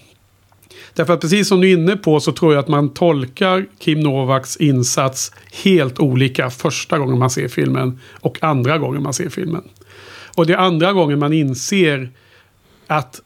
Därför att precis som du är inne på så tror jag att man tolkar Kim Novaks insats helt olika första gången man ser filmen och andra gången man ser filmen. Och det är andra gången man inser att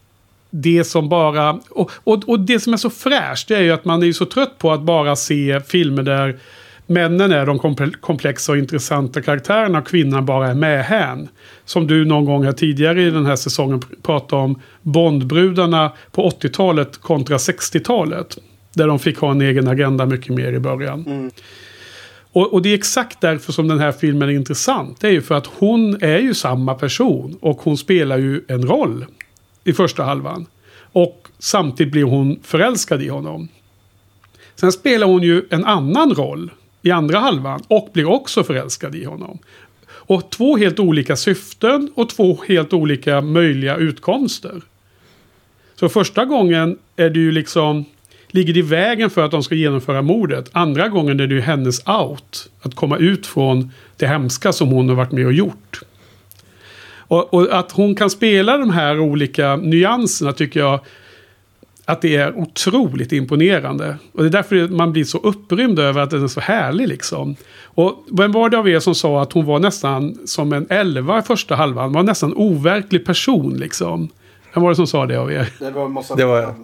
det som bara... Och, och, och det som är så fräscht det är ju att man är så trött på att bara se filmer där männen är de komplexa och intressanta karaktärerna och kvinnan bara är med hän. Som du någon gång här tidigare i den här säsongen pratade om Bondbrudarna på 80-talet kontra 60-talet. Där de fick ha en egen agenda mycket mer i början. Mm. Och, och det är exakt därför som den här filmen är intressant. Det är ju för att hon är ju samma person. Och hon spelar ju en roll i första halvan. Och samtidigt blir hon förälskad i honom. Sen spelar hon ju en annan roll i andra halvan och blir också förälskad i honom. Och två helt olika syften och två helt olika möjliga utkomster. Så första gången är det ju liksom ligger det i vägen för att de ska genomföra mordet. Andra gången är det ju hennes out. Att komma ut från det hemska som hon har varit med och gjort. Och, och att hon kan spela de här olika nyanserna tycker jag att det är otroligt imponerande. Och det är därför man blir så upprymd över att den är så härlig liksom. Och vem var det av er som sa att hon var nästan som en elva i första halvan? Hon var nästan overklig person liksom. Vem var det som sa det av er? Det var, Det var jag.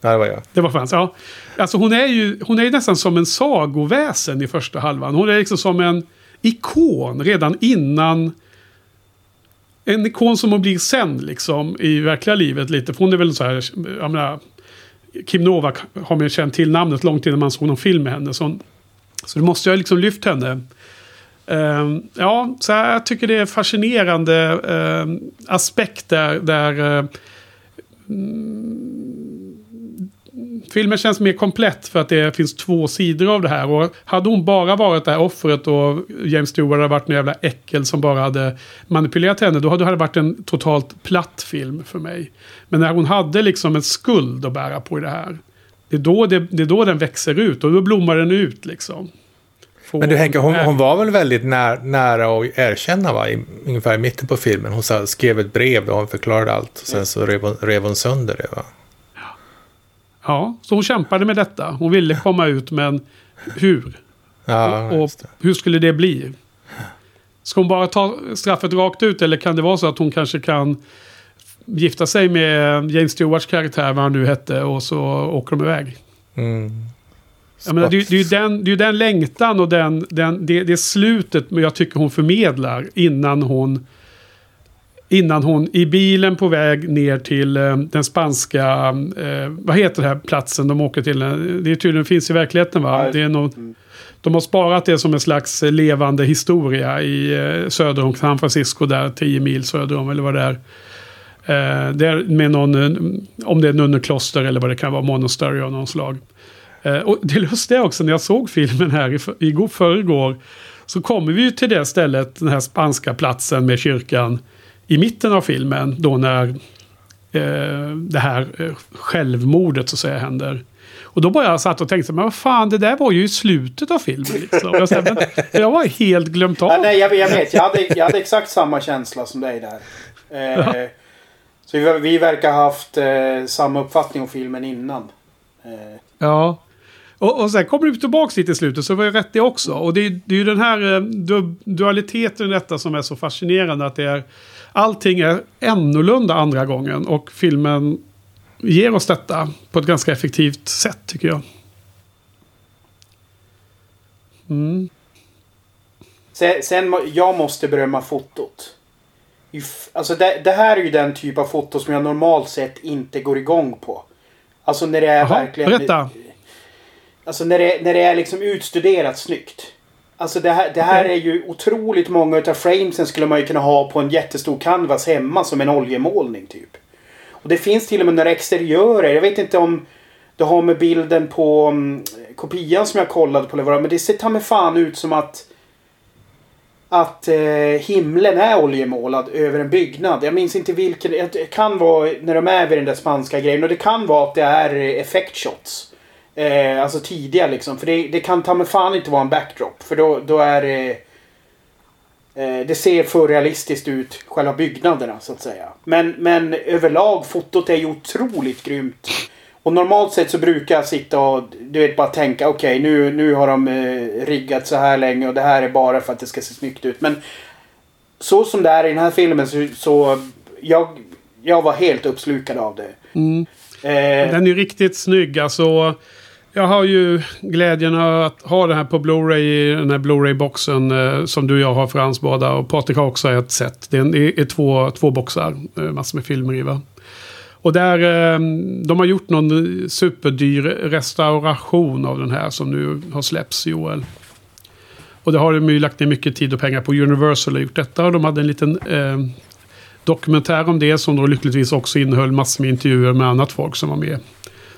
Ja, det var jag. Det var fans, ja. Alltså hon är ju hon är ju nästan som en sagoväsen i första halvan. Hon är liksom som en ikon redan innan. En ikon som hon blir sen liksom i verkliga livet lite. För hon är väl så här, jag menar. Kim Novak har man ju känt till namnet långt innan man såg någon film med henne. Så, så då måste jag liksom lyft henne. Uh, ja, så jag tycker det är fascinerande uh, aspekt där. där uh, filmen känns mer komplett för att det finns två sidor av det här. Och hade hon bara varit det här offret och James Stewart hade varit en jävla äckel som bara hade manipulerat henne. Då hade det varit en totalt platt film för mig. Men när hon hade liksom en skuld att bära på i det här. Det är då, det, det är då den växer ut och då blommar den ut liksom. Men du Henke, hon, hon var väl väldigt när, nära att erkänna va? I, ungefär i mitten på filmen. Hon skrev ett brev där hon förklarade allt. Och sen så rev hon, rev hon sönder det va? Ja, så hon kämpade med detta. Hon ville komma ut men hur? Ja, och det. hur skulle det bli? Ska hon bara ta straffet rakt ut eller kan det vara så att hon kanske kan gifta sig med James Stewarts karaktär, vad han nu hette, och så åker de iväg? Mm. Jag menar, det, är- ju den, det är den längtan och den, den, det, det slutet jag tycker hon förmedlar innan hon Innan hon i bilen på väg ner till eh, den spanska, eh, vad heter det här platsen de åker till? Det är tydligen finns i verkligheten va? Det är något, de har sparat det som en slags levande historia i eh, söder om San Francisco där, 10 mil söder om eller vad det är. Eh, det är med någon, eh, om det är nunnekloster eller vad det kan vara, monastery av någon slag. Eh, och det lustiga också när jag såg filmen här i, igår förrgår. Så kommer vi ju till det stället, den här spanska platsen med kyrkan. I mitten av filmen då när eh, det här eh, självmordet så att säga händer. Och då bara jag satt och tänkte, men vad fan det där var ju i slutet av filmen. Liksom. Jag, sa, jag var helt glömt av. Ja, nej, jag, jag vet. Jag hade, jag hade exakt samma känsla som dig där. Eh, så vi, vi verkar ha haft eh, samma uppfattning om filmen innan. Eh, Ja. Och, och sen kommer du tillbaka lite i slutet så var jag rätt det också. Och det, är- det är ju den här eh, du, dualiteten i detta som är så fascinerande. Att det är, allting är annorlunda andra gången. Och filmen ger oss detta på ett ganska effektivt sätt tycker jag. Mm. Sen, sen jag måste berömma fotot. Alltså det, det här är ju den typ av foto som jag normalt sett inte går igång på. Alltså när det är Jaha, verkligen... berätta. Alltså när det, när det är liksom utstuderat snyggt. Alltså det här, det här är ju otroligt många utav framesen skulle man ju kunna ha på en jättestor canvas hemma som en oljemålning typ. Och det finns till och med några exteriörer. Jag vet inte om det har med bilden på um, kopian som jag kollade på eller men det ser ta mig fan ut som att att eh, himlen är oljemålad över en byggnad. Jag minns inte vilken. Det kan vara när de är vid den där spanska grejen. Och det kan vara att det är eh, effektshots. Eh, alltså tidiga liksom. För det, det kan ta mig fan inte vara en backdrop. För då, då är det... Eh, det ser för realistiskt ut, själva byggnaderna så att säga. Men, men överlag, fotot är ju otroligt grymt. Och normalt sett så brukar jag sitta och du vet bara tänka okej nu, nu har de eh, riggat så här länge och det här är bara för att det ska se snyggt ut. Men så som det är i den här filmen så, så jag, jag var helt uppslukad av det. Mm. Eh, Den är riktigt snygg. Alltså, jag har ju glädjen att ha den här på Blu-ray i den här Blu-ray-boxen eh, som du och jag har för hans båda. Och Patrik har också ett set. Det är, en, är två, två boxar, eh, massor med filmer i va. Och där, eh, de har gjort någon superdyr restauration av den här som nu har släppts Joel. Och det har de ju lagt ner mycket tid och pengar på. Universal har gjort detta och de hade en liten eh, dokumentär om det som då lyckligtvis också innehöll massor med intervjuer med annat folk som var med.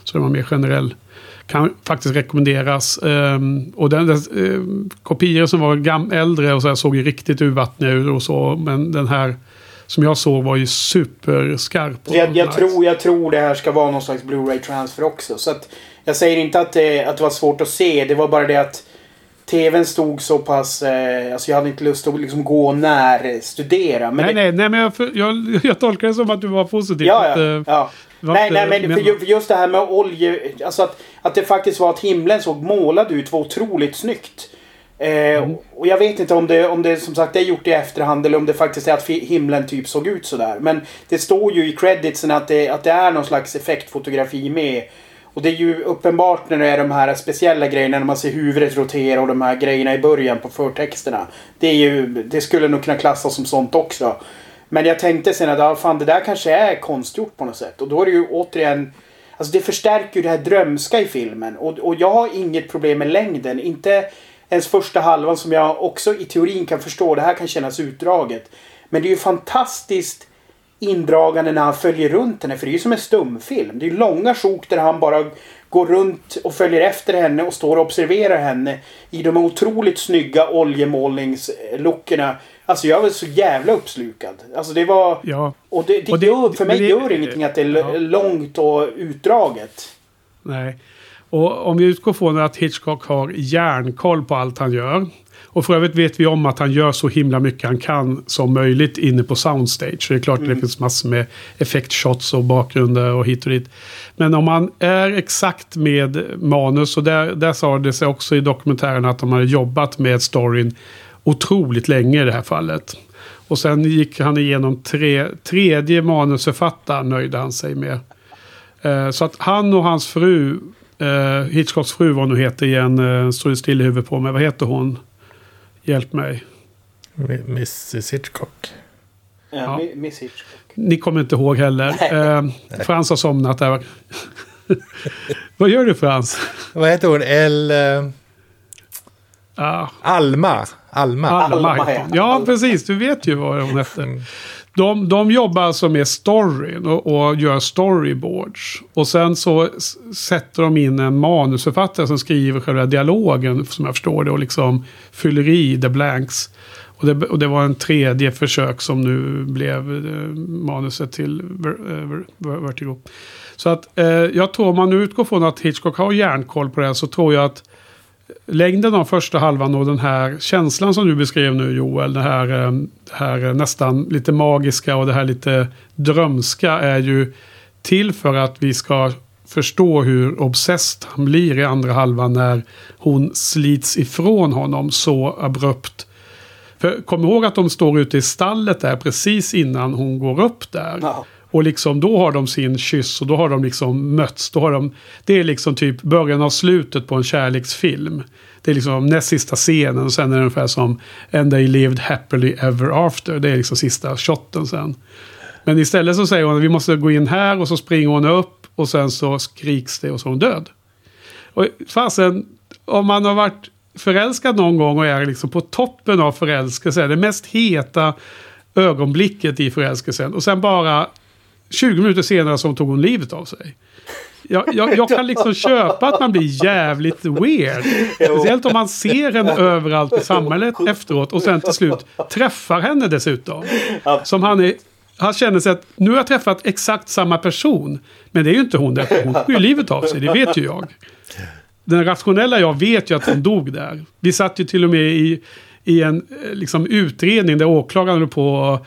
Så det var mer generell. Kan faktiskt rekommenderas. Um, och den, den uh, kopior som var gam, äldre och så här såg ju riktigt urvattniga ut och så. Men den här som jag såg var ju superskarp. Jag, jag, tror, jag tror det här ska vara någon slags Blu-ray transfer också. Så att, jag säger inte att det, att det var svårt att se. Det var bara det att TVn stod så pass... Eh, alltså jag hade inte lust att liksom gå och närstudera. Men nej, det... nej, nej, men jag, jag, jag tolkar det som att du var positiv. Ja, att, ja. Eh, ja. Nej, nej, men för just det här med olje... Alltså att, att det faktiskt var att himlen såg målad ut var otroligt snyggt. Eh, mm. Och jag vet inte om det, om det som sagt är gjort i efterhand eller om det faktiskt är att himlen typ såg ut sådär. Men det står ju i creditsen att det, att det är någon slags effektfotografi med. Och det är ju uppenbart när det är de här speciella grejerna när man ser huvudet rotera och de här grejerna i början på förtexterna. Det, är ju, det skulle nog kunna klassas som sånt också. Men jag tänkte sen att ah, fan, det där kanske är konstgjort på något sätt. Och då är det ju återigen... Alltså det förstärker ju det här drömska i filmen. Och, och jag har inget problem med längden. Inte ens första halvan som jag också i teorin kan förstå. Det här kan kännas utdraget. Men det är ju fantastiskt indragande när han följer runt henne. För det är ju som en stumfilm. Det är långa sjok där han bara går runt och följer efter henne och står och observerar henne i de otroligt snygga oljemålningslookerna. Alltså jag var så jävla uppslukad. Alltså det var... Ja. Och det, det, och det gör, för mig det, gör det ingenting att det är ja. långt och utdraget. Nej. Och om vi utgår från att Hitchcock har järnkoll på allt han gör. Och för övrigt vet vi om att han gör så himla mycket han kan som möjligt inne på soundstage. Så det är klart mm. det finns massor med effektshots och bakgrunder och hit och dit. Men om man är exakt med manus, och där, där sa det sig också i dokumentären att de hade jobbat med storyn otroligt länge i det här fallet. Och sen gick han igenom tre, tredje manusförfattaren nöjde han sig med. Eh, så att han och hans fru, eh, Hitchcocks fru vad hon heter igen, eh, står still i huvudet på mig. Vad heter hon? Hjälp mig. Mrs Hitchcock. Ja, ja. Miss Hitchcock. Ni kommer inte ihåg heller. Eh, Frans har somnat där. Vad gör du Frans? Vad heter hon? El... Uh... Ah. Alma. Alma. Alma, Alma ja. ja, precis. Du vet ju vad hon hette. De, de jobbar alltså med storyn och, och, gör storyboards. Och sen så sätter de in en manusförfattare som skriver själva dialogen som jag förstår det och liksom fyller i the blanks. Och det, och det var en tredje försök som nu blev eh, manuset till eh, Vertigo. Så att eh, jag tror om man nu utgår från att Hitchcock har järnkoll på det här så tror jag att längden av första halvan och den här känslan som du beskrev nu Joel. Det här, eh, det här eh, nästan lite magiska och det här lite drömska är ju till för att vi ska förstå hur obsessed han blir i andra halvan när hon slits ifrån honom så abrupt. För kom ihåg att de står ute i stallet där precis innan hon går upp där. Ja. Och liksom då har de sin kyss och då har de liksom mötts. Då har de, det är liksom typ början av slutet på en kärleksfilm. Det är liksom näst sista scenen och sen är det ungefär som And they lived happily ever after. Det är liksom sista shotten sen. Men istället så säger hon att vi måste gå in här och så springer hon upp och sen så skriks det och så är hon död. Och fasen, om man har varit förälskad någon gång och är liksom på toppen av förälskelse, det mest heta ögonblicket i förälskelsen och sen bara 20 minuter senare så tog hon livet av sig. Jag, jag, jag, kan liksom köpa att man blir jävligt weird. Speciellt om man ser henne överallt i samhället efteråt och sen till slut träffar henne dessutom. Som han är... Han känner sig att nu har jag träffat exakt samma person. Men det är ju inte hon, därför hon tog ju livet av sig, det vet ju jag. Den rationella jag vet ju att hon dog där. Vi satt ju till och med i, i en eh, liksom, utredning där åklagaren på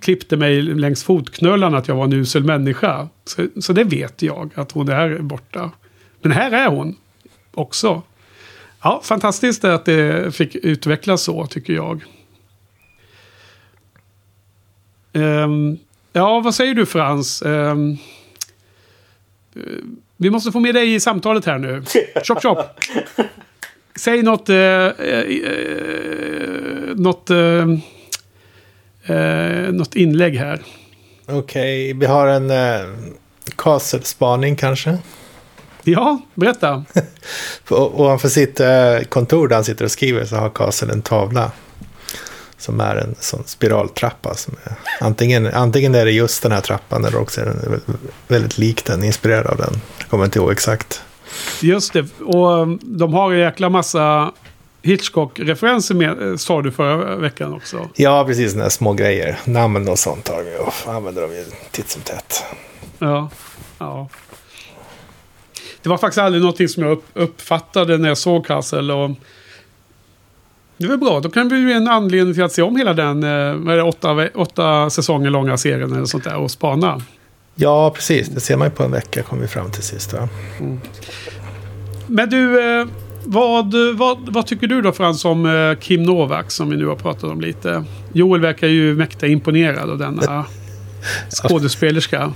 klippte mig längs fotknölarna att jag var en usel människa. Så, så det vet jag att hon är borta. Men här är hon också. Ja, fantastiskt att det fick utvecklas så tycker jag. Um, ja, vad säger du Frans? Um, vi måste få med dig i samtalet här nu. Chop chop. Säg något... Uh, uh, uh, något uh, eh, något inlägg här. Okej, vi har en eh, Castle-spaning kanske. Ja, berätta. Och ovanför sitt eh, kontor där han sitter och skriver så har Castle en tavla. Som är en sån spiraltrappa. Som är, antingen, antingen är det just den här trappan eller också är den vä- väldigt lik den, inspirerad av den. Jag kommer inte ihåg exakt. Just det. Och de har en jäkla massa Hitchcock-referenser med, eh, sa du förra veckan också. Ja, precis. Här små grejer. Namn och sånt har de ju och använder de ju titt som tätt. Ja. ja. Det var faktiskt aldrig någonting som jag upp, uppfattade när jag såg Castle. Och det var bra, då kan vi ju en anledning till att se om hela den eh, åtta, åtta säsonger långa serien eller sånt där och spana. Ja, precis. Det ser man ju på en vecka kommer vi fram till sist. Va? Men du, eh, vad, vad, vad tycker du då Frans om eh, Kim Novak som vi nu har pratat om lite? Joel verkar ju mäkta imponerad av denna skådespelerska.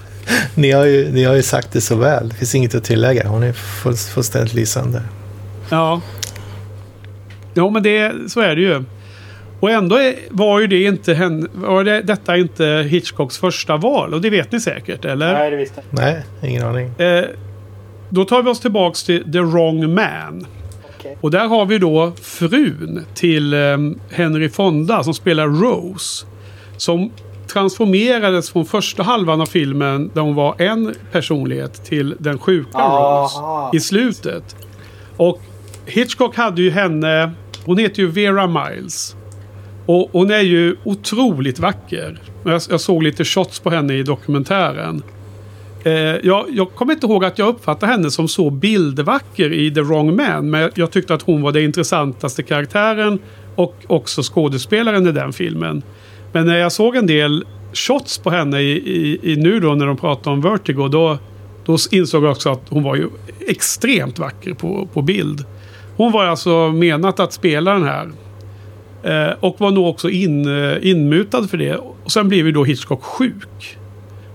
Ni, har ju, ni har ju sagt det så väl. Det finns inget att tillägga. Hon är full, fullständigt lysande. Ja. Ja, men det, så är det ju. Och ändå är, var ju det inte hen, var det, detta inte Hitchcocks första val. Och det vet ni säkert, eller? Nej, det visste jag Nej, ingen aning. Eh, då tar vi oss tillbaks till The Wrong Man. Okej. Och där har vi då frun till eh, Henry Fonda som spelar Rose. Som transformerades från första halvan av filmen där hon var en personlighet till den sjuka Aha. Rose i slutet. Och Hitchcock hade ju henne, hon heter ju Vera Miles. Och hon är ju otroligt vacker. Jag, jag såg lite shots på henne i dokumentären. Eh, jag, jag kommer inte ihåg att jag uppfattade henne som så bildvacker i The Wrong Man. Men jag tyckte att hon var den intressantaste karaktären. Och också skådespelaren i den filmen. Men när jag såg en del shots på henne i, i, i nu då när de pratar om Vertigo. Då, då insåg jag också att hon var ju extremt vacker på, på bild. Hon var alltså menat att spela den här. Eh, och var nog också in, eh, inmutad för det. Och sen blev ju då Hitchcock sjuk.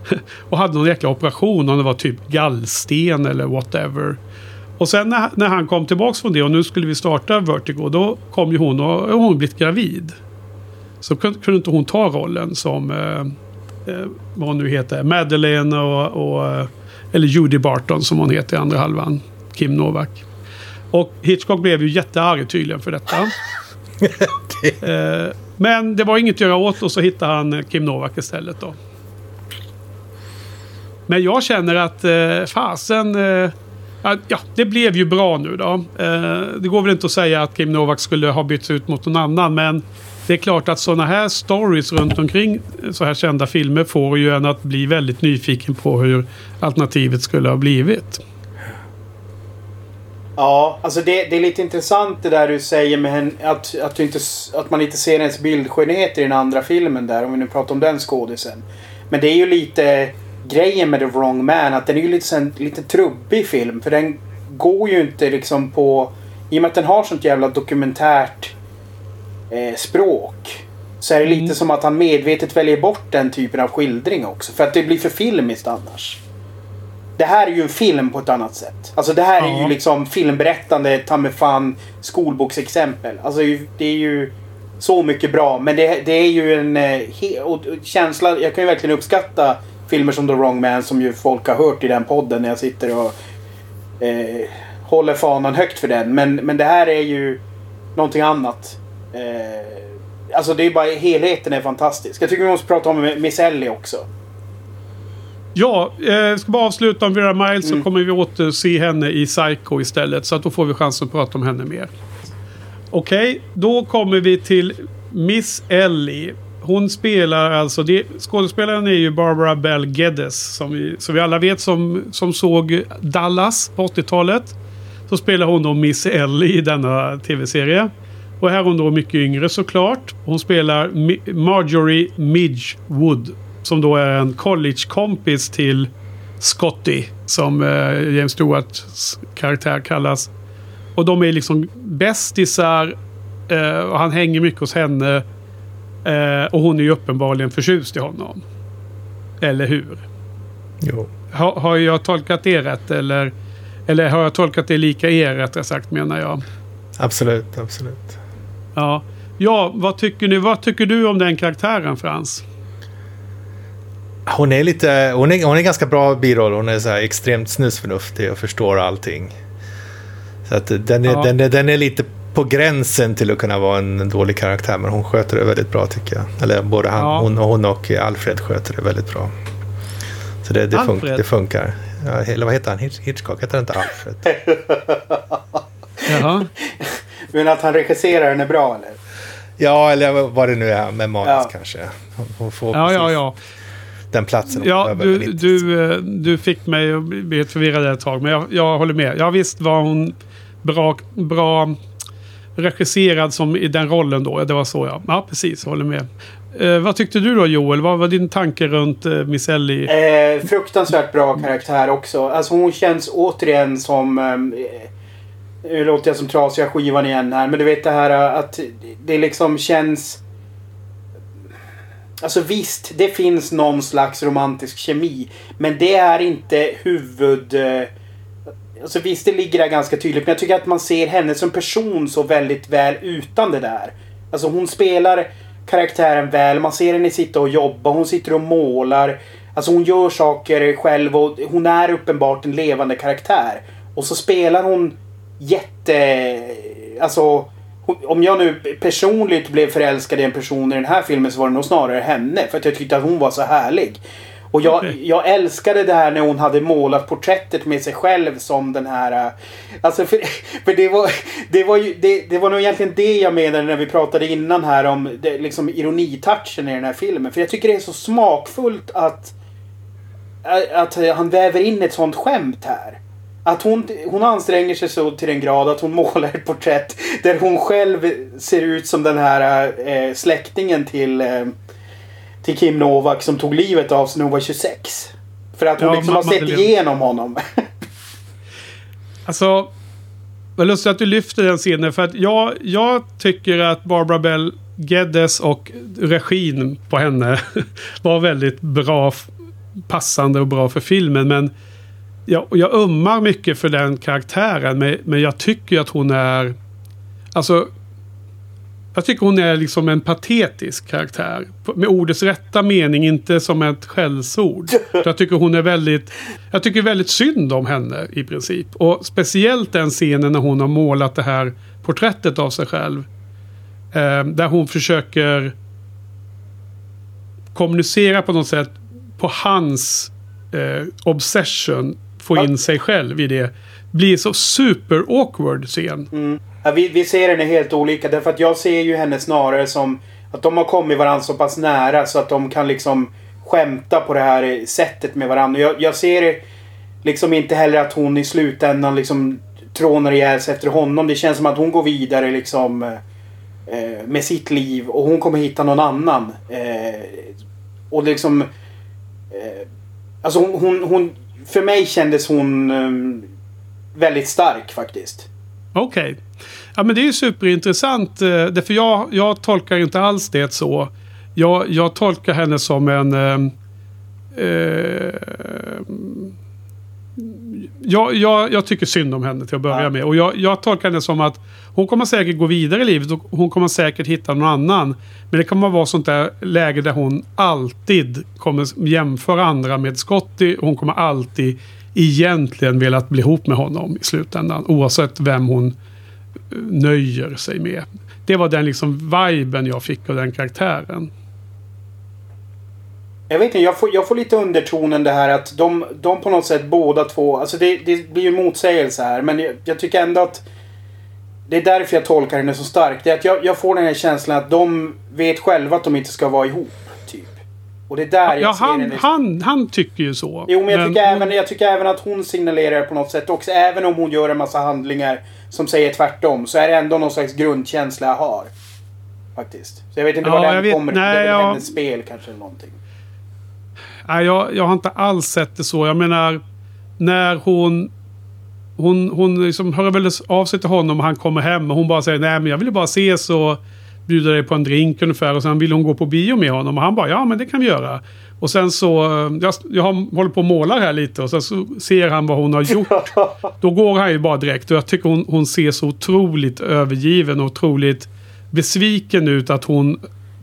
och hade någon jäkla operation om det var typ gallsten eller whatever. Och sen när, när han kom tillbaks från det och nu skulle vi starta Vertigo. Då kom ju hon och, och hon blivit gravid. Så kunde, kunde inte hon ta rollen som eh, eh, vad hon nu heter. Madeleine och, och eh, eller Judy Barton som hon heter i andra halvan. Kim Novak. Och Hitchcock blev ju jättearg tydligen för detta. Eh, men det var inget att göra åt och så hittade han Kim Novak istället då. Men jag känner att eh, fasen... Eh, ja, det blev ju bra nu då. Eh, det går väl inte att säga att Kim Novak skulle ha bytts ut mot någon annan. Men det är klart att sådana här stories runt omkring eh, så här kända filmer får ju en att bli väldigt nyfiken på hur alternativet skulle ha blivit. Ja, alltså det, det är lite intressant det där du säger med henne, att, att, du inte, att man inte ser ens bildskönhet i den andra filmen där. Om vi nu pratar om den skådisen. Men det är ju lite grejen med The Wrong Man. Att den är ju lite, sen, lite trubbig film. För den går ju inte liksom på... I och med att den har sånt jävla dokumentärt eh, språk. Så är det lite som att han medvetet väljer bort den typen av skildring också. För att det blir för filmiskt annars. Det här är ju en film på ett annat sätt. Alltså det här är ju liksom filmberättande, ta mig fan, skolboksexempel. Alltså det är ju så mycket bra. Men det, det är ju en eh, och känsla. Jag kan ju verkligen uppskatta filmer som The Wrong Man som ju folk har hört i den podden när jag sitter och eh, håller fanan högt för den. Men, men det här är ju någonting annat. Eh, alltså det är bara helheten är fantastisk. Jag tycker vi måste prata om Miss Ellie också. Ja, eh, jag ska bara avsluta om Vera Miles så kommer vi åter se henne i Psycho istället. Så att då får vi chans att prata om henne mer. Okej, då kommer vi till Miss Ellie. Hon spelar alltså, det, skådespelaren är ju Barbara Bell Geddes. Som vi, som vi alla vet som, som såg Dallas på 80-talet. Så spelar hon då Miss Ellie i denna tv-serie. Och här är hon då mycket yngre såklart. Hon spelar Mi- Marjorie Midgewood. Som då är en collegekompis till Scotty. Som eh, James Stewarts karaktär kallas. Och de är liksom bästisar. Eh, och han hänger mycket hos henne. Eh, och hon är ju uppenbarligen förtjust i honom. Eller hur? Jo. Har, har jag tolkat det rätt? Eller, eller har jag tolkat det lika er rättare sagt menar jag. Absolut, absolut. Ja, ja vad, tycker ni, vad tycker du om den karaktären Frans? hon är lite, hon är, hon är ganska bra biroll. Hon är så här extremt snusförnuftig och förstår allting. Så att den är, Ja. den, är, den är lite på gränsen till att kunna vara en dålig karaktär. Men hon sköter det väldigt bra tycker jag. Eller både han, Ja. hon, hon och Alfred sköter det väldigt bra. Så det, det, fun, det funkar. Ja, eller vad heter han? Hitch- Hitchcock? Heter han inte Alfred? Jaha. Men att han regisserar den är bra eller? Ja, eller vad det nu är med manus Ja. kanske. Hon- får Ja, ja, ja. den platsen Ja, du, du, eh, du fick mig att bli förvirrad ett tag. Men jag, jag håller med. Ja, visst var hon bra, bra regisserad som i den rollen då. Det var så ja. Ja, precis. Håller med. Eh, vad tyckte du då Joel? Vad var din tanke runt eh, Miss Ellie? Eh, fruktansvärt bra karaktär också. Alltså hon känns återigen som... Ehm, eh, nu låter jag som trasiga skivan igen här. Men du vet det här eh, att det liksom känns... Alltså visst, det finns någon slags romantisk kemi. Men det är inte huvud... eh, Alltså visst, det ligger där ganska tydligt. Men jag tycker att man ser henne som person så väldigt väl utan det där. Alltså hon spelar karaktären väl. Man ser henne sitta och jobba. Hon sitter och målar. Alltså hon gör saker själv och hon är uppenbart en levande karaktär. Och så spelar hon jätte... Alltså... Om jag nu personligt blev förälskad i en person i den här filmen så var det nog snarare henne. För att jag tyckte att hon var så härlig. Och jag, Okej. jag älskade det här när hon hade målat porträttet med sig själv som den här... äh, Alltså för, för det var... Det var, ju, det, det var nog egentligen det jag menade när vi pratade innan här om det, liksom ironitouchen i den här filmen. För jag tycker det är så smakfullt att... äh, Att han väver in ett sånt skämt här. Att hon, hon anstränger sig så till den grad att hon målar ett porträtt där hon själv ser ut som den här äh, släktingen till... Äh, till Kim Novak som tog livet av sig när hon var 26. För att hon Ja, liksom har sett Madeleine. igenom honom. Alltså, vad lustigt att du lyfter den scenen. För att jag, jag tycker att Barbara Bell Geddes och regin på henne var väldigt bra, passande och bra för filmen. Men jag, jag ömmar mycket för den karaktären. Men, men jag tycker att hon är... Alltså... Jag tycker hon är liksom en patetisk karaktär. Med ordets rätta mening, inte som ett skällsord. Jag tycker hon är väldigt... Jag tycker väldigt synd om henne i princip. Och speciellt den scenen när hon har målat det här porträttet av sig själv. Eh, där hon försöker kommunicera på något sätt på hans eh, obsession. Få in sig själv i det. Blir så super awkward scen. Mm. Ja, vi, vi ser henne helt olika därför att jag ser ju henne snarare som att de har kommit varandra så pass nära så att de kan liksom skämta på det här sättet med varandra. Jag, jag ser liksom inte heller att hon i slutändan liksom trånar ihjäl sig efter honom. Det känns som att hon går vidare liksom eh, eh med sitt liv och hon kommer hitta någon annan. Eh, och liksom... Eh, alltså hon, hon, hon... För mig kändes hon eh, väldigt stark faktiskt. Okej. Ja men det är ju superintressant. eh, Därför jag, jag tolkar inte alls det så. Jag, jag tolkar henne som en... ehm, Eh, jag, jag, jag tycker synd om henne till att börja Ja. med. Och jag, jag tolkar henne som att hon kommer säkert gå vidare i livet och hon kommer säkert hitta någon annan. Men det kommer vara sånt där läge där hon alltid kommer jämföra andra med Scotty. Hon kommer alltid egentligen velat bli ihop med honom i slutändan. Oavsett vem hon eh, nöjer sig med. Det var den liksom viben jag fick av den karaktären. Jag vet inte, jag får, jag får lite undertonen det här att de, de på något sätt båda två, alltså det, det blir ju motsägelse här men jag, jag tycker ändå att det är därför jag tolkar henne så starkt. Det är att jag, jag får den här känslan att de vet själva att de inte ska vara ihop. Och det är där jag Ja, ser han, henne. han, han tycker ju så. Jo, men jag tycker, även, jag tycker även att hon signalerar på något sätt också. Även om hon gör en massa handlingar som säger tvärtom. Så är det ändå någon slags grundkänsla jag har. Faktiskt. Så jag vet inte Ja, var den vet- kommer. nej, det är väl jag- hennes spel kanske eller någonting. Nej, jag, jag har inte alls sett det så. Jag menar, när hon... Hon, hon liksom hör väl av sig till honom och han kommer hem och hon bara säger nej men jag vill bara ses och bjuda dig på en drink ungefär. Och sen vill hon gå på bio med honom och han bara ja men det kan vi göra. Och sen så, eh, jag, jag har- håller på och målar här lite och sen så ser han vad hon har gjort. Då går han ju bara direkt och jag tycker hon, hon ser så otroligt övergiven och otroligt besviken ut att hon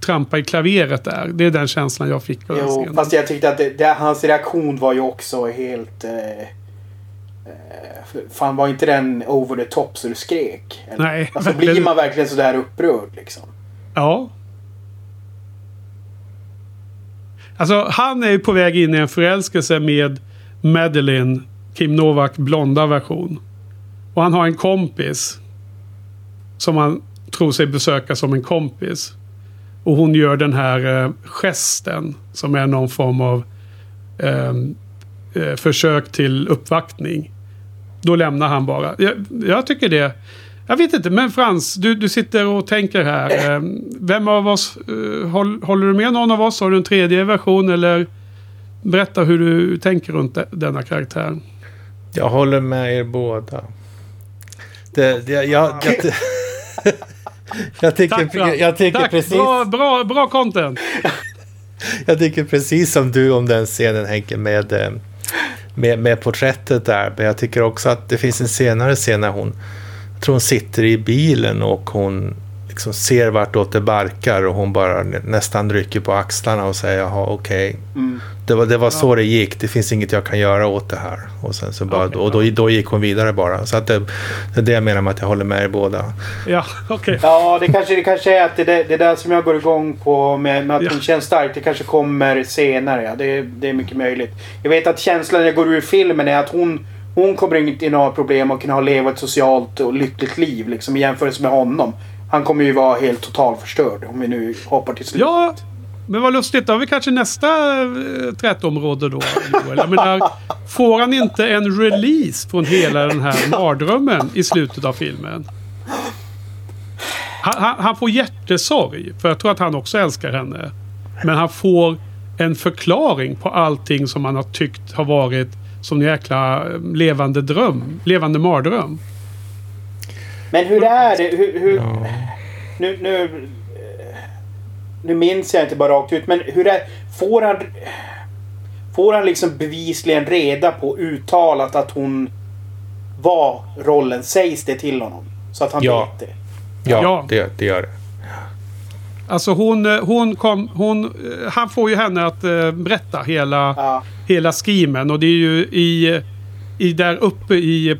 trampa i klaveret där. Det är den känslan jag fick av Jo, fast jag tyckte att det, det, hans reaktion var ju också helt... Eh, eh, fan var inte den over the top så du skrek? Eller? Nej, Alltså verkligen. blir man verkligen sådär upprörd liksom? Ja. Alltså han är ju på väg in i en förälskelse med Madeline, Kim Novak blonda version. Och han har en kompis. Som han tror sig besöka som en kompis. Och hon gör den här eh, gesten som är någon form av ehm, eh, försök till uppvaktning. Då lämnar han bara. Jag, jag tycker det. Jag vet inte, men Frans, du, du sitter och tänker här. Eh, Vem av oss, eh, håll, håller du med någon av oss? Har du en tredje version eller berätta hur du tänker runt de, denna karaktär. Jag håller med er båda. Det, det, jag, jag, jag, jag tycker, Tack, jag, jag tycker Tack, precis... bra, bra, bra content. Jag tycker precis som du om den scenen Henke med, eh, med, med porträttet där. Men jag tycker också att det finns en senare scen när hon, tror hon sitter i bilen och hon liksom ser vartåt det barkar och hon bara nä- nästan rycker på axlarna och säger jaha okej. Mm. Det var, det var så det gick, det finns inget jag kan göra åt det här. Och, sen så bara, Okej, och då, då gick hon vidare bara. Så att det, det är det jag menar med att jag håller med er båda. Ja, okej. Ja, det kanske, det kanske är att det, det, det där som jag går igång på med, med att Ja. hon känns stark. Det kanske kommer senare. Ja. Det, det är mycket möjligt. Jag vet att känslan när jag går ur filmen är att hon, hon kommer inte in ha problem och kunna leva ett socialt och lyckligt liv liksom, i jämförelse med honom. Han kommer ju vara helt totalförstörd om vi nu hoppar till slutet. Ja, men vad lustigt. Då har vi kanske nästa eh, trätområde då, Joel. Jag menar, får han inte en release från hela den här mardrömmen i slutet av filmen? Han, han, han får hjärtesorg, för jag tror att han också älskar henne. Men han får en förklaring på allting som han har tyckt har varit som en jäkla eh, levande dröm. Levande mardröm. Men hur är det? Hur, hur, Ja. nu, nu, eh, nu minns jag inte bara rakt ut, men hur är Får han... Får han liksom bevisligen reda på uttalat att hon var rollen? Sägs det till honom? Så att han Ja. vet det? Ja, Ja. Det, det gör det. Alltså hon, eh, hon kom, hon, han får ju henne att eh, berätta hela, Ja hela skimen. Och det är ju i, i där uppe i,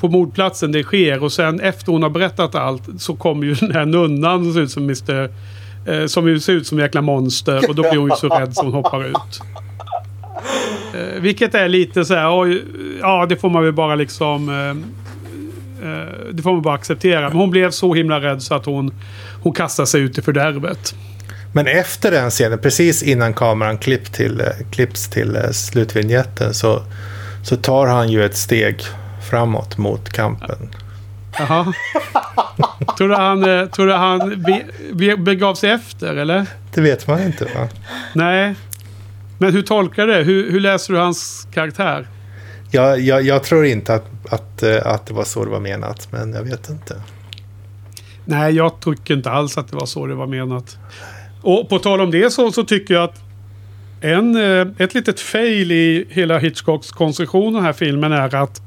på mordplatsen det sker. Och sen efter hon har berättat allt så kommer ju den här nunnan som ser ut som Mr. Eh, som ju ser ut som en jäkla monster. Och då blir hon ju så rädd så hon hoppar ut. Eh, vilket är lite så här, och, ja det får man väl bara liksom... Eh, eh, det får man bara acceptera. Men hon blev så himla rädd så att hon, hon kastar sig ut i fördärvet. Men efter den scenen, precis innan kameran klipp till, eh, klipps till eh, slutvinjetten så, så tar han ju ett steg framåt mot kampen. Jaha. tror du han, eh, tror du han be, be, begav sig efter eller? Det vet man inte va? Nej. Men hur tolkar du det? Hur, hur läser du hans karaktär? Jag, jag, jag tror inte att, att, att det var så det var menat, men jag vet inte. Nej, jag tycker inte alls att det var så det var menat. Och på tal om det så, så tycker jag att en, eh, ett litet fail i hela Hitchcocks konstruktion av den här filmen är att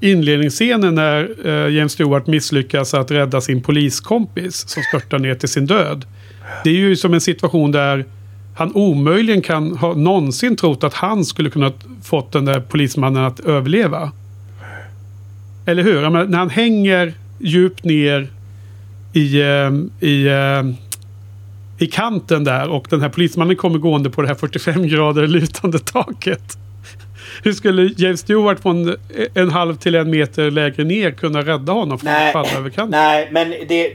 inledningsscenen när eh, James Stewart misslyckas att rädda sin poliskompis som störtar ner till sin död. Det är ju som en situation där han omöjligen kan ha någonsin trott att han skulle kunna fått den där polismannen att överleva. Eller hur? Menar, när han hänger djupt ner i, eh, i, eh, i kanten där och den här polismannen kommer gående på det här 45 grader lutande taket. Hur skulle James Stewart från en halv till en meter lägre ner kunna rädda honom från att falla över kanten? Nej, men det.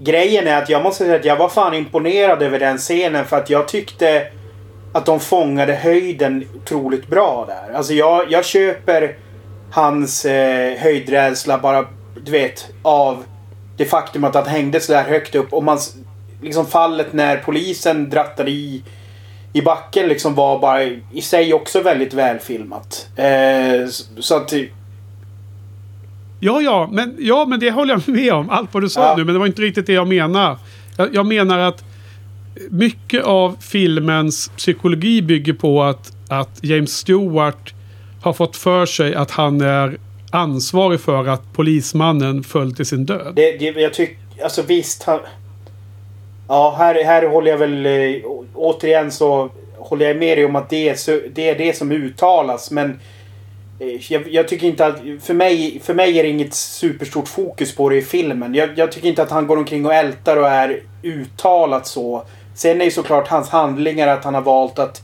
Grejen är att jag måste säga att jag var fan imponerad över den scenen för att jag tyckte att de fångade höjden otroligt bra där. Alltså jag, jag köper hans eh, höjdrädsla bara, du vet, av det faktum att han hängde så där högt upp och man liksom fallet när polisen drattade i i backen liksom var bara i sig också väldigt välfilmat. Eh, så att Ja, ja men, ja, men det håller jag med om. Allt vad du sa Ja. nu. Men det var inte riktigt det jag menar. Jag, jag menar att mycket av filmens psykologi bygger på att, att James Stewart har fått för sig att han är ansvarig för att polismannen föll till sin död. Det, det, jag tycker, alltså visst. Han, Ja, här, här håller jag väl... Eh, återigen så håller jag med dig om att det är, det är det som uttalas. Men eh, jag, jag tycker inte att... För mig, för mig är det inget superstort fokus på det i filmen. Jag, jag tycker inte att han går omkring och ältar och är uttalat så. Sen är ju såklart hans handlingar att han har valt att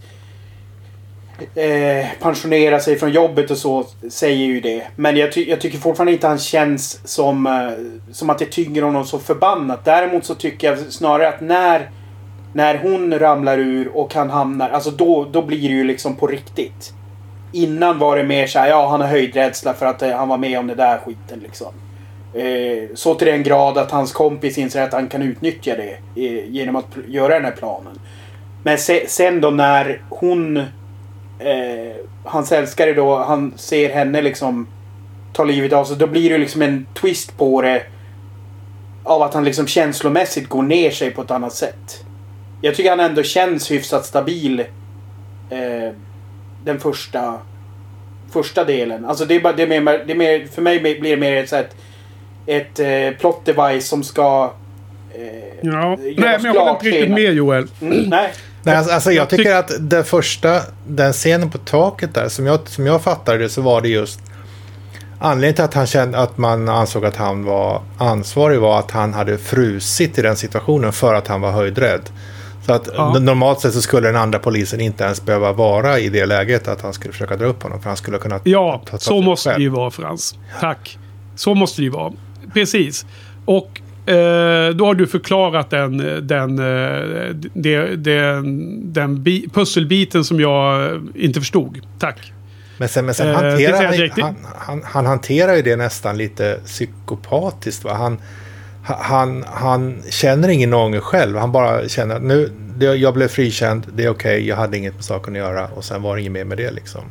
eh, pensionera sig från jobbet och så säger ju det. Men jag, ty jag tycker fortfarande inte han känns som, eh, som att det tynger honom så förbannat. Däremot så tycker jag snarare att när, när hon ramlar ur och han hamnar, alltså då, då blir det ju liksom på riktigt. Innan var det mer såhär, ja han har höjdrädsla för att eh, han var med om det där skiten liksom. Eh, så till den grad att hans kompis inser att han kan utnyttja det eh, genom att göra den här planen. Men se, sen då när hon, eh, hans älskare då, han ser henne liksom ta livet av sig. Då blir det liksom en twist på det. Av att han liksom känslomässigt går ner sig på ett annat sätt. Jag tycker han ändå känns hyfsat stabil. Eh, den första första delen. Alltså det är bara, det är mer, det är mer, för mig blir det mer ett, ett, ett eh, plot device som ska... Eh, Ja. Nej, men jag håller inte riktigt med Joel. Mm, nej. Nej, alltså, alltså jag jag tyck- tycker att den första, den scenen på taket där, som jag, som jag fattade det så var det just Anledningen till att, han kände, att man ansåg att han var ansvarig var att han hade frusit i den situationen för att han var höjdrädd. Så att Ja. normalt sett så skulle den andra polisen inte ens behöva vara i det läget att han skulle försöka dra upp honom. För han skulle kunna Ja, ta- ta så måste det själv. ju vara Frans. Tack. Så måste det ju vara. Precis. Och då har du förklarat den, den, eh, det, den, den bi- pusselbiten som jag eh, inte förstod. Tack. Men sen, men sen Eh, hanterar han, han, han, han hanterar ju det nästan lite psykopatiskt. Va? Han, han, han känner ingen ånger själv. Han bara känner att nu, det, jag blev frikänd, det är okej, jag hade inget med saken att göra och sen var det inget mer med det liksom.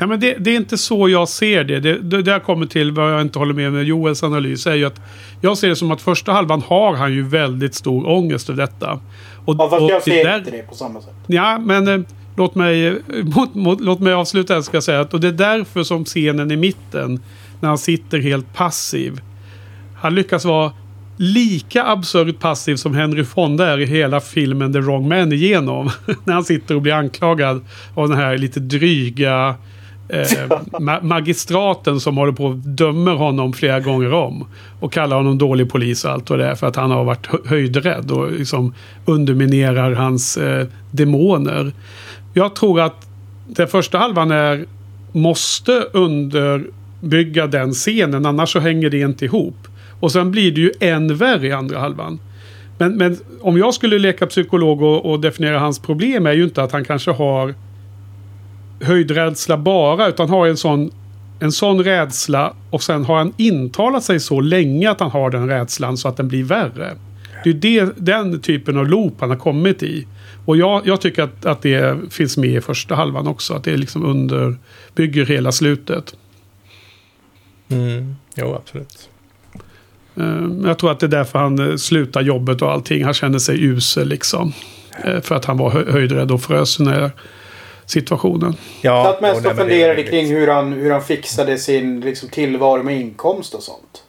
Ja, men det, det är inte så jag ser det. Det, det där kommer till vad jag inte håller med med Joels analys. Är ju att jag ser det som att första halvan har han ju väldigt stor ångest över detta. Och, Ja, fast och jag det ser där- inte det på samma sätt. Ja, men eh, låt, mig, eh, mot, mot, låt mig avsluta här ska jag säga. Att, och det är därför som scenen i mitten, när han sitter helt passiv. Han lyckas vara lika absurt passiv som Henry Fonda är i hela filmen The Wrong Man igenom. när han sitter och blir anklagad av den här lite dryga eh, ma- magistraten som håller på och dömer honom flera gånger om. Och kallar honom dålig polis och allt vad det är för att han har varit hö- höjdrädd och liksom underminerar hans eh, demoner. Jag tror att den första halvan är måste underbygga den scenen annars så hänger det inte ihop. Och sen blir det ju än värre i andra halvan. Men, men om jag skulle leka psykolog och, och definiera hans problem är ju inte att han kanske har höjdrädsla bara utan har en sån, en sån rädsla och sen har han intalat sig så länge att han har den rädslan så att den blir värre. Det är det, den typen av loop han har kommit i. Och jag, jag tycker att, att det finns med i första halvan också. Att det liksom underbygger hela slutet. Mm. Jo, absolut. Eh, Jag tror att det är därför han eh, slutar jobbet och allting. Han känner sig usel liksom. Eh, För att han var hö- höjdrädd och frös här situationen. Ja, Satt mest och funderade kring hur han, hur han fixade sin liksom, tillvaro med inkomst och sånt.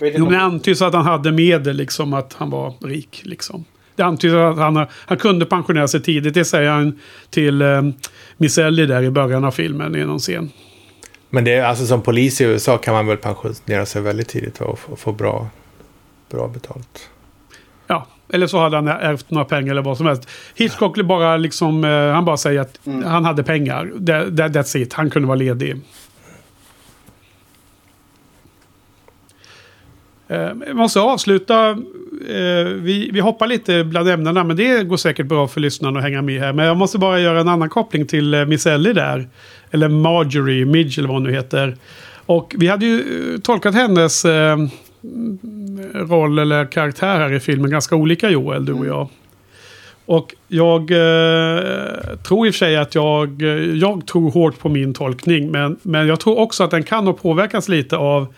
Jo, men det antyds att han hade medel, liksom att han var rik. Liksom. Det antyds att han, han kunde pensionera sig tidigt. Det säger han till eh, Miss Ellie där i början av filmen i någon scen. Men det är alltså som polis i USA kan man väl pensionera sig väldigt tidigt va, och få, och få bra, bra betalt. Eller så hade han ärvt några pengar eller vad som helst. Hitchcock bara liksom, eh, han bara säger att han hade pengar. That, that, that's it. Han kunde vara ledig. Eh, Jag måste avsluta. eh, Vi, vi hoppar lite bland ämnena, men det går säkert bra för lyssnarna att hänga med här. Men jag måste bara göra en annan koppling till eh, Miss Ellie där. Eller Marjorie, Midge eller vad hon nu heter. Och vi hade ju eh, tolkat hennes eh, roll eller karaktär här i filmen ganska olika Joel, du och jag. Och jag eh, tror i och för sig att jag, eh, jag tror hårt på min tolkning. Men, men jag tror också att den kan ha påverkats lite av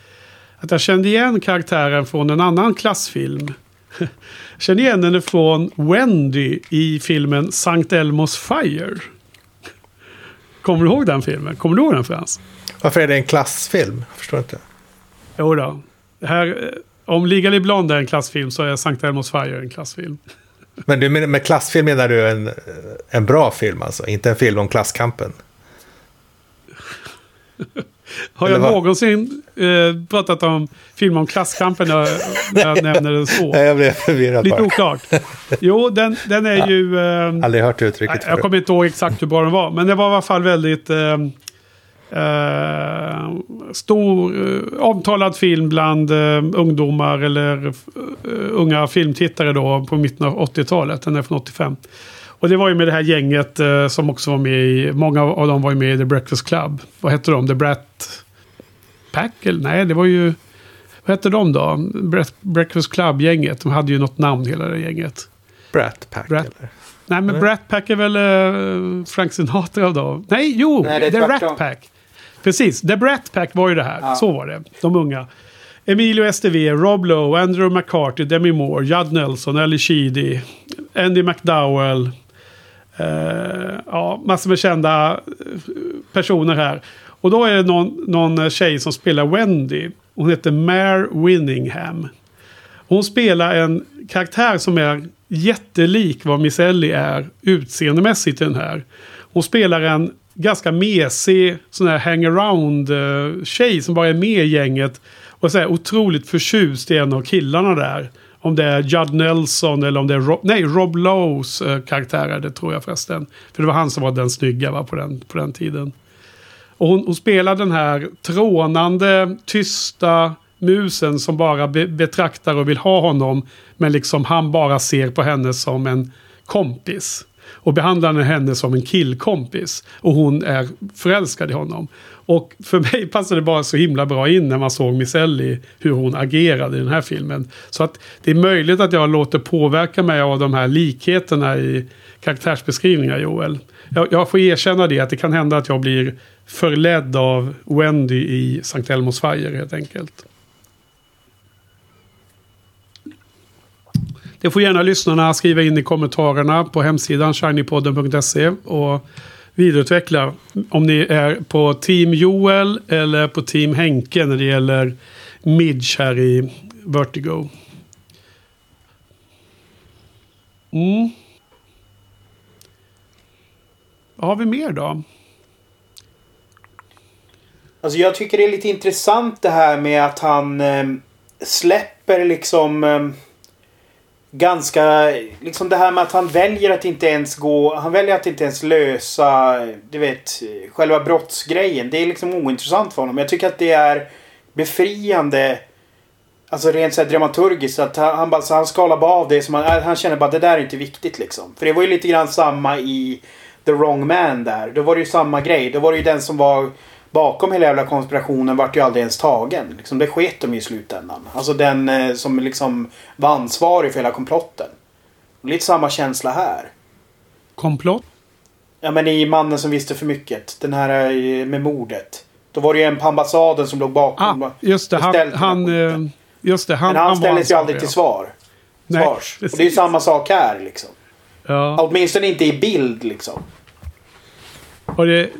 att jag kände igen karaktären från en annan klassfilm. Jag kände igen henne från Wendy i filmen Sankt Elmos Fire. Kommer du ihåg den filmen? Kommer du ihåg den Frans? Varför är det en klassfilm? Jag förstår inte. Jo då. Här, om Legally Blonde är en klassfilm så är St. Elmo's Fire en klassfilm. Men du, med, med klassfilm menar du en, en bra film alltså? Inte en film om klasskampen? Har jag någonsin eh, pratat om film om klasskampen när, jag nämner det så? Nej, jag blev förvirrad Lite bara. oklart. Jo, den, den är ju... Eh, Aldrig hört uttrycket jag förut. kommer inte ihåg exakt hur bra den var. Men det var i alla fall väldigt eh, eh, stor, eh, omtalad film bland eh, ungdomar eller eh, unga filmtittare då på mitten av 80-talet. Den är från 85. Och det var ju med det här gänget eh, som också var med i, många av dem var ju med i The Breakfast Club. Vad hette de? The Brat Pack? Eller, nej, det var ju, vad hette de då? Bre- Breakfast Club-gänget. De hade ju något namn hela det gänget. Brat Pack Brat- eller? Nej, men. Brat Pack är väl uh, Frank Sinatra då? Nej, jo! Nej, det är The. Rat Pack. Precis, The Brat Pack var ju det här. Ja. Så var det. De unga. Emilio Estevez, Rob Lowe, Andrew McCarthy, Demi Moore, Judd Nelson, Ali Sheedy, Andy McDowell. eh, ja, massor med kända eh, personer här. Och då är det någon, någon tjej som spelar Wendy. Hon heter Mare Winningham. Hon spelar en karaktär som är jättelik vad Miss Ellie är utseendemässigt i den här. Hon spelar en ganska mesig sån här hangaround eh, tjej som bara är med i gänget. Och så här otroligt förtjust i en av killarna där. Om det är Judd Nelson eller om det är Rob, nej, Rob Lowes eh, karaktär det tror jag förresten. För det var han som var den snygga va, på, den, på den tiden. Och hon, hon spelar den här trånande, tysta musen som bara be, betraktar och vill ha honom. Men liksom han bara ser på henne som en kompis. Och behandlar henne som en killkompis. Och hon är förälskad i honom. Och för mig passade det bara så himla bra in när man såg Miss Ellie. Hur hon agerade i den här filmen. Så att det är möjligt att jag låter påverka mig av de här likheterna i karaktärsbeskrivningar Joel. Jag, jag får erkänna det att det kan hända att jag blir förledd av Wendy i Sankt Elmo's Fire helt enkelt. Det får gärna lyssnarna skriva in i kommentarerna på hemsidan shinypodden.se och vidareutveckla om ni är på Team Joel eller på Team Henke när det gäller Midge här i Vertigo. Mm. Vad har vi mer då? Alltså jag tycker det är lite intressant det här med att han eh, släpper liksom eh, ganska... Liksom det här med att han väljer att inte ens gå... Han väljer att inte ens lösa, du vet, själva brottsgrejen. Det är liksom ointressant för honom. Jag tycker att det är befriande. Alltså rent så här dramaturgiskt. Att han, han bara så han skalar bara av det som han, han känner bara det där är inte viktigt liksom. För det var ju lite grann samma i The Wrong Man där. Då var det ju samma grej. Då var det ju den som var bakom hela jävla konspirationen vart ju aldrig ens tagen. Liksom, det sket de ju i slutändan. Alltså den eh, som liksom var ansvarig för hela komplotten. Lite samma känsla här. Komplott? Ja men i Mannen som visste för mycket. Den här eh, med mordet. Då var det ju en på ambassaden som låg bakom. Ah, just det. Han, han, eh, just det. Han, men han, var ställdes ju aldrig till svar. Nej, Svars. Och precis. det är ju samma sak här liksom. Ja. Åtminstone inte i bild liksom. Och det,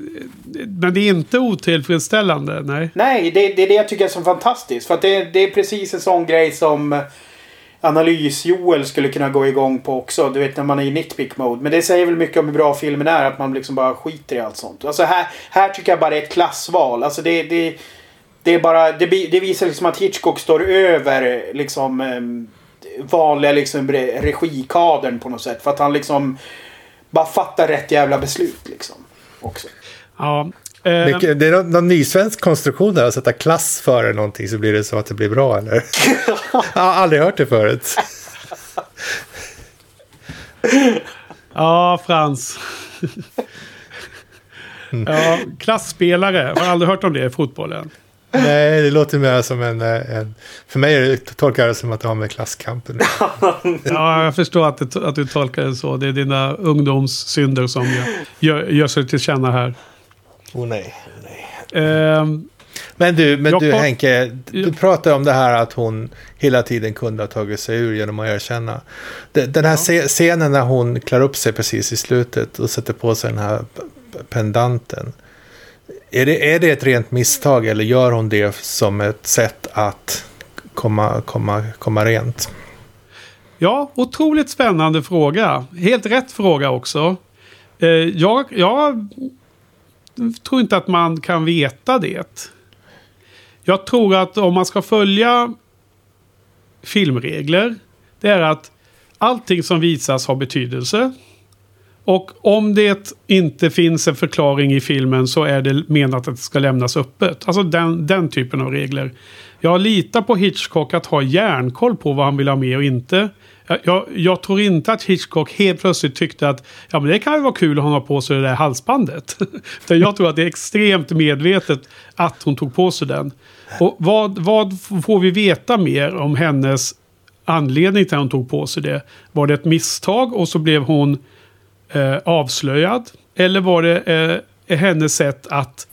men det är inte otillfredsställande, nej. Nej, det, det är det jag tycker är så fantastiskt. För att det, det är precis en sån grej som eh, Analys-Joel skulle kunna gå igång på också. Du vet när man är i nitpick-mode. Men det säger väl mycket om hur bra filmen är. Att man liksom bara skiter i allt sånt. Alltså här, här tycker jag bara det är ett klassval. Alltså det, det, det är bara... Det, det visar liksom att Hitchcock står över liksom eh, vanliga liksom regikadern på något sätt. För att han liksom bara fattar rätt jävla beslut liksom. Också. Ja. Eh, det är någon, någon ny svensk konstruktion där att sätta klass före någonting så blir det så att det blir bra eller? Jag har aldrig hört det förut. ja, Frans. ja, klassspelare. Har aldrig hört om det i fotbollen. Nej, det låter mer som en, eh, en... För mig är det, tolkar jag det som att det har med klasskampen Ja, jag förstår att, det, att du tolkar det så. Det är dina ungdomssynder som gör, gör, gör sig till känna här. Oh nej. nej. Ehm, Men du, men du kom- Henke, du pratar om det här att hon hela tiden kunde ha tagit sig ur genom att erkänna. Den här se- scenen när hon klär upp sig precis i slutet och sätter på sig den här pendanten. Är det, är det ett rent misstag eller gör hon det som ett sätt att komma, komma, komma rent. Ja, otroligt spännande fråga. Helt rätt fråga också. Eh, jag, jag tror inte att man kan veta det. Jag tror att om man ska följa filmregler. Det är att allting som visas har betydelse. Och om det inte finns en förklaring i filmen så är det menat att det ska lämnas öppet. Alltså den, den typen av regler. Jag litar på Hitchcock att ha järnkoll på vad han vill ha med och inte. Jag, jag, jag, tror inte att Hitchcock helt plötsligt tyckte att ja, men det kan ju vara kul att ha på sig det där halsbandet. Utan jag tror att det är extremt medvetet att hon tog på sig den. Och vad, vad får vi veta mer om hennes anledning till att hon tog på sig det? Var det ett misstag och så blev hon eh, avslöjad? Eller var det eh, hennes sätt att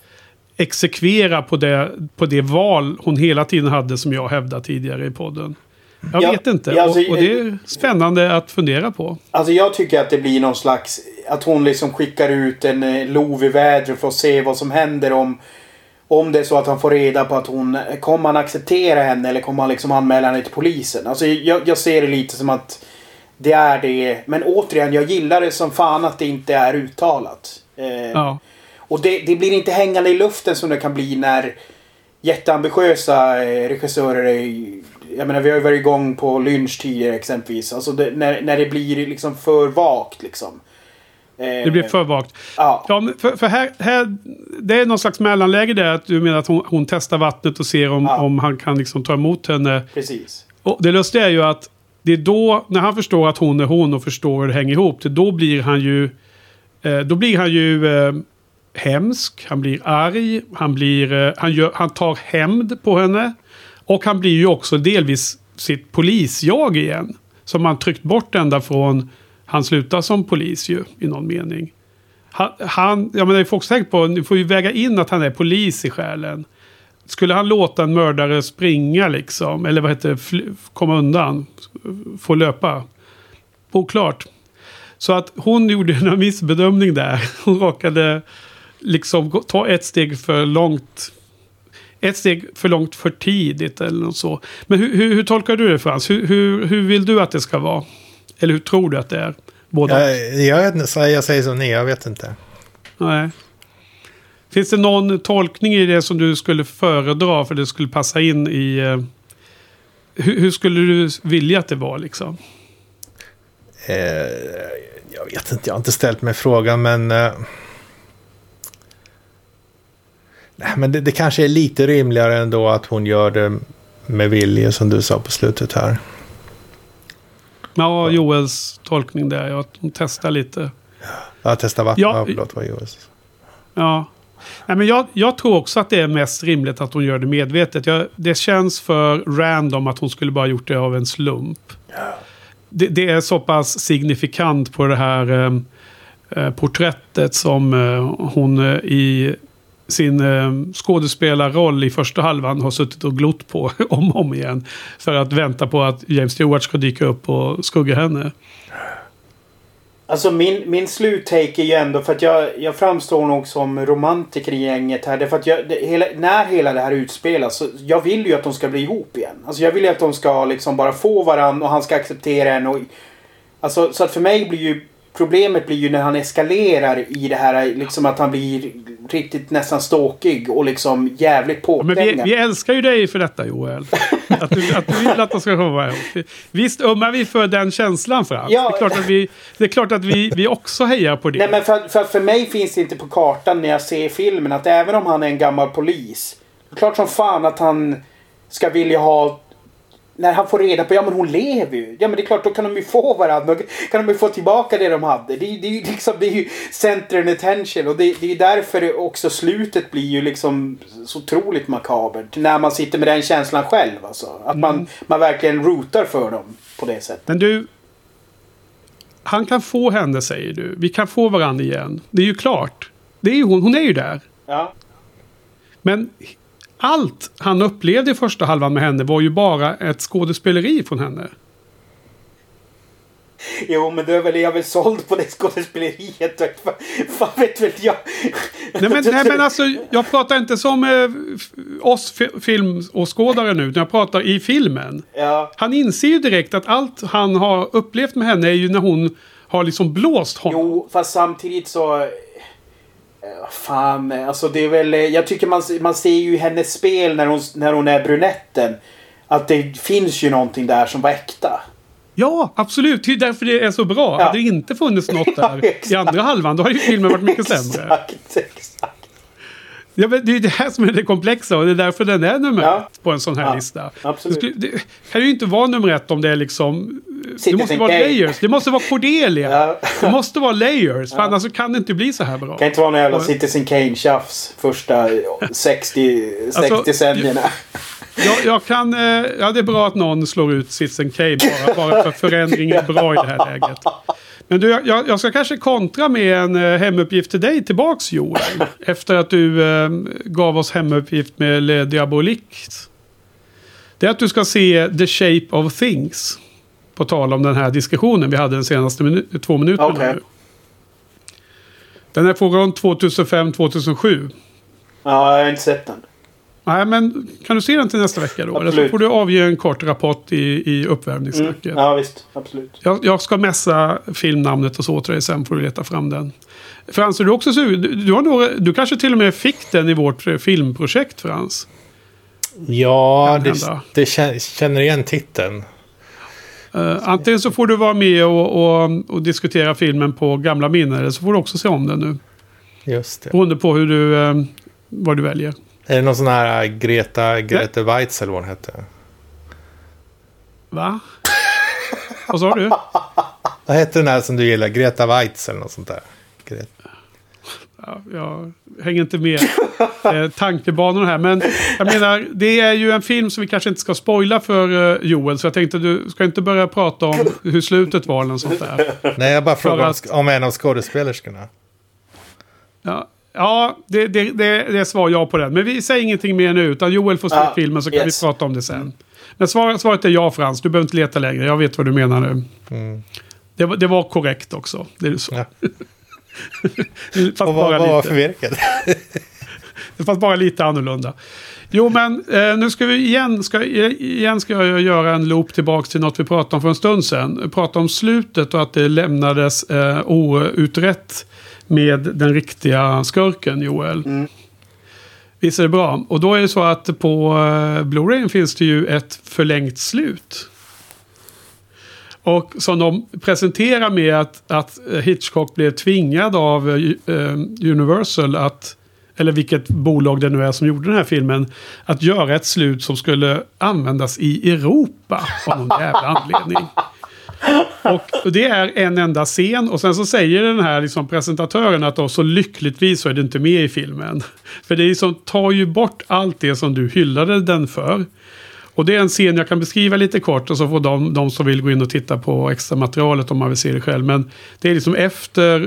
exekvera på det, på det val hon hela tiden hade som jag hävdade tidigare i podden? Jag ja, vet inte. Ja, alltså, och, och, det är spännande att fundera på. Alltså jag tycker att det blir någon slags... Att hon liksom skickar ut en eh, lov i vädret för att se vad som händer om... Om det är så att han får reda på att hon... Kommer han acceptera henne eller kommer han liksom anmäla henne till polisen? Alltså jag, jag ser det lite som att... Det är det. Men återigen, jag gillar det som fan att det inte är uttalat. Eh, ja. Och det, det, blir inte hängande i luften som det kan bli när jätteambitiösa eh, regissörer är jag menar vi har ju varit igång på lynch tidigare exempelvis. Alltså det, när, när det blir liksom för vagt liksom. Det blir för vagt. Ja. ja för, för här, här, det är någon slags mellanläge där. Att du menar att hon, hon testar vattnet och ser om, ja. om han kan liksom ta emot henne. Precis. Och det lustiga är ju att det är då, när han förstår att hon är hon och förstår hur det hänger ihop. Då blir han ju, eh, då blir han ju eh, hemsk. Han blir arg. Han, blir, eh, han, gör, han tar hämnd på henne. Och han blir ju också delvis sitt polisjag igen. Som man tryckt bort ända från han slutar som polis ju i någon mening. Han, han jag menar, folk tänkt på, ni får ju väga in att han är polis i själen. Skulle han låta en mördare springa liksom, eller vad heter det, komma undan, få löpa? Oklart. Så att hon gjorde en missbedömning där. Hon råkade liksom ta ett steg för långt ett steg för långt för tidigt eller något så. Men hur, hur, hur tolkar du det Frans? Hur, hur, hur vill du att det ska vara? Eller hur tror du att det är? Båda? Jag, jag, jag säger som ni, jag vet inte. Nej. Finns det någon tolkning i det som du skulle föredra för det skulle passa in i... Eh, hur, hur, skulle du vilja att det var liksom? Eh, jag vet inte, jag har inte ställt mig frågan men... Eh, men det, det kanske är lite rimligare ändå att hon gör det med vilje som du sa på slutet här. Ja, Joels tolkning där. Ja, att hon testar lite. Ja, testa vatten. Ja, ja förlåt, vad Joels. Ja. Nej, men jag, jag, tror också att det är mest rimligt att hon gör det medvetet. Jag, det känns för random att hon skulle bara gjort det av en slump. Det, det, är så pass signifikant på det här eh, eh porträttet som eh, hon eh, i sin eh, skådespelarroll i första halvan har suttit och glott på om och om igen. För att vänta på att James Stewart ska dyka upp och skugga henne. Alltså min, min sluttake är ju ändå för att jag, jag framstår nog som romantiker i gänget här. Därför att jag, det, hela, när hela det här utspelas så jag vill ju att de ska bli ihop igen. Alltså jag vill ju att de ska liksom bara få varandra och han ska acceptera en. Och, alltså, så att för mig blir ju Problemet blir ju när han eskalerar i det här liksom att han blir riktigt nästan ståkig och liksom jävligt påträngande. Men vi, vi, älskar ju dig för detta Joel. att, du, att du vill att de ska komma ihop. Visst ömmar vi för den känslan Frans. Ja. Det är klart att, vi, det är klart att vi, vi också hejar på det. Nej men för, för, för mig finns det inte på kartan när jag ser filmen att även om han är en gammal polis. Det är klart som fan att han ska vilja ha när han får reda på, ja men hon lever ju. Ja men det är klart, då kan de ju få varandra. Då kan de ju få tillbaka det de hade. Det, det, det, liksom, det är ju center and attention. Och det, det är därför också slutet blir ju liksom så otroligt makabert. När man sitter med den känslan själv alltså. Att man, mm. man verkligen rootar för dem på det sättet. Men du. Han kan få henne säger du. Vi kan få varandra igen. Det är ju klart. Det är ju hon, hon är ju där. Ja. Men allt han upplevde i första halvan med henne var ju bara ett skådespeleri från henne. Jo, men då är väl jag väl såld på det skådespeleriet. Fan, fan vet väl jag. Nej men, nej men alltså, jag pratar inte som eh, oss fi- filmåskådare nu, utan jag pratar i filmen. Ja. Han inser ju direkt att allt han har upplevt med henne är ju när hon har liksom blåst honom. Jo, fast samtidigt så... Fan, alltså det är väl... eh, Jag tycker man, man ser ju i hennes spel när hon, när hon är brunetten. Att det finns ju någonting där som var äkta. Ja, absolut. Det är därför det är så bra. Ja. Hade det inte funnits något Ja, där i exakt. andra halvan, då hade ju filmen varit mycket sämre. Exakt, exakt. Ja, men det är det här som är det komplexa och det är därför den är nummer Ja. ett på en sån här Ja, lista. absolut. Det, skulle- det kan ju inte vara nummer ett om det är liksom... Det måste vara Kane. layers. Det måste vara Cordelia. Ja. Det måste vara layers. För annars så kan det inte bli så här bra. kan inte vara någon jävla Och- Citizen Kane-tjafs första 60, 60 Alltså, decennierna. Jag, jag kan... eh, Ja, det är bra att någon slår ut Citizen Kane bara, bara för förändring är bra i det här läget. Men du, jag, jag ska kanske kontra med en eh, hemuppgift till dig tillbaks Joel. Efter att du eh, gav oss hemuppgift med Le Diabolique. Det är att du ska se The Shape of Things. På tal om den här diskussionen vi hade de senaste minu- två minuterna nu. Den är från 2005-2007. Ja, jag har inte sett den. Nej, men kan du se den till nästa vecka då? Eller så Absolut. får du avge en kort rapport i, i uppvärmningssnacket. Mm. Ja, visst. Absolut. Jag, jag ska mässa filmnamnet och så till dig sen får du leta fram den. Frans, är du också sugen? Du, du, har nog, du kanske till och med fick den i vårt eh, filmprojekt, Frans? Ja, det, det kän- känner igen titeln. Uh, antingen så får du vara med och, och, och diskutera filmen på gamla minnen eller så får du också se om den nu. Just det. Beroende på hur du, eh, vad du väljer. Är det någon sån här Greta, Greta Weitz eller vad hon hette? Va? vad sa du? Vad hette den här som du gillar? Greta Weitz eller något sånt där? Greta. Ja, jag hänger inte med eh, tankebanorna här. Men jag menar, det är ju en film som vi kanske inte ska spoila för eh, Joel. Så jag tänkte du ska inte börja prata om hur slutet var eller något sånt där. Nej, jag bara frågar om, att- om en av skådespelerskorna. Ja, ja det, det, det, det är svar ja på den. Men vi säger ingenting mer nu. Utan Joel får se Ja, filmen så kan yes. vi prata om det sen. Men svar, svaret är ja Frans. Du behöver inte leta längre. Jag vet vad du menar nu. Mm. Det, var- det var korrekt också. Det är så. Ja. Fast Och bara vad, vad var förvirket? Det fanns bara lite annorlunda. Jo, men eh, nu ska vi igen ska, igen ska jag göra en loop tillbaka till något vi pratade om för en stund sedan. Prata om slutet och att det lämnades eh, outrett med den riktiga skurken Joel. Mm. Visst är det bra? Och då är det så att på eh, Blu-ray finns det ju ett förlängt slut. Och som de presenterar med att, att Hitchcock blev tvingad av eh, Universal att eller vilket bolag det nu är som gjorde den här filmen, att göra ett slut som skulle användas i Europa av någon jävla anledning. Och det är en enda scen och sen så säger den här liksom presentatören att då, så lyckligtvis så är det inte med i filmen. För det liksom tar ju bort allt det som du hyllade den för. Och det är en scen jag kan beskriva lite kort och så får de, de som vill gå in och titta på extra materialet om man vill se det själv. Men det är liksom efter,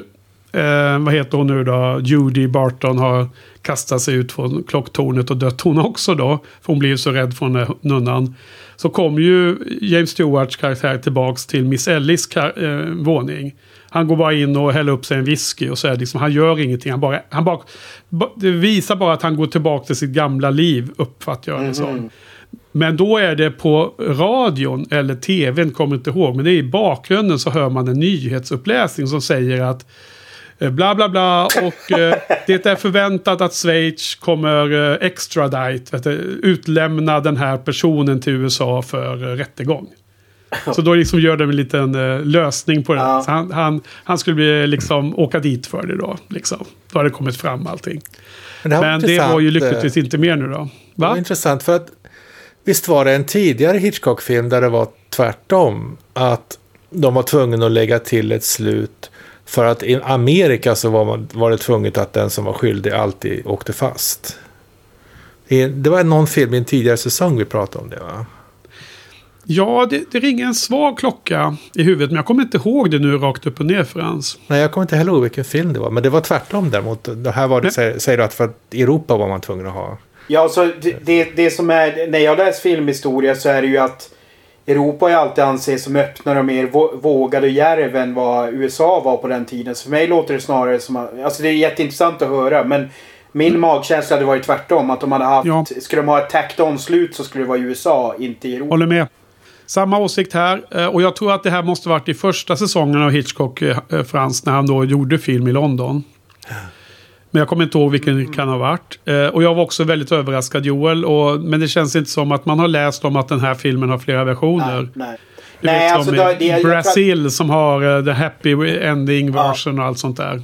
eh, vad heter hon nu då, Judy Barton har kastat sig ut från klocktornet och dött hon också då. För hon blir ju så rädd från den nunnan. Så kommer ju James Stewarts karaktär tillbaks till Miss Ellis kar- eh, våning. Han går bara in och häller upp sig en whisky och så är liksom, han gör ingenting. Han bara, han bara, det visar bara att han går tillbaka till sitt gamla liv, uppfattar jag det som. Mhm. Men då är det på radion eller tvn, kommer inte ihåg. Men det är i bakgrunden så hör man en nyhetsuppläsning som säger att eh, bla bla bla och eh, det är förväntat att Schweiz kommer eh, extradite, vet du, utlämna den här personen till USA för eh, rättegång. Så då liksom gör de en liten eh, lösning på det. Ja. Han, han, han skulle bli, liksom åka dit för det då. Liksom. Då har det kommit fram allting. Men det, här Men det var ju lyckligtvis inte mer nu då. Det var Va? intressant för att visst var det en tidigare Hitchcock-film där det var tvärtom. Att de var tvungna att lägga till ett slut. För att i Amerika så var, man, var det tvunget att den som var skyldig alltid åkte fast. Det var någon film i en tidigare säsong vi pratade om det va? Ja, det, det ringer en svag klocka i huvudet. Men jag kommer inte ihåg det nu rakt upp och ner Frans. Nej, jag kommer inte heller ihåg vilken film det var. Men det var tvärtom däremot. Det här var det, säger, du att för att Europa var man tvungen att ha. Ja, så det, det, som är... När jag läser filmhistoria så är det ju att Europa har ju alltid anses som öppnare och mer vå- vågad och djärv än vad USA var på den tiden. Så för mig låter det snarare som att... Alltså det är jätteintressant att höra men min magkänsla hade varit tvärtom. Att de hade haft... Ja. Skulle de ha ett tacked on-slut så skulle det vara USA, inte Europa. Håller med. Samma åsikt här. Eh, Och jag tror att det här måste varit i första säsongen av Hitchcock, eh, eh, Frans, när han då gjorde film i London. Men jag kommer inte ihåg vilken det kan ha varit. Eh, Och jag var också väldigt överraskad Joel. Och, men det känns inte som att man har läst om att den här filmen har flera versioner. Nej, nej. Du Nej, vet, alltså som det- att- Brazil som har eh, the happy ending Ja. version och allt sånt där.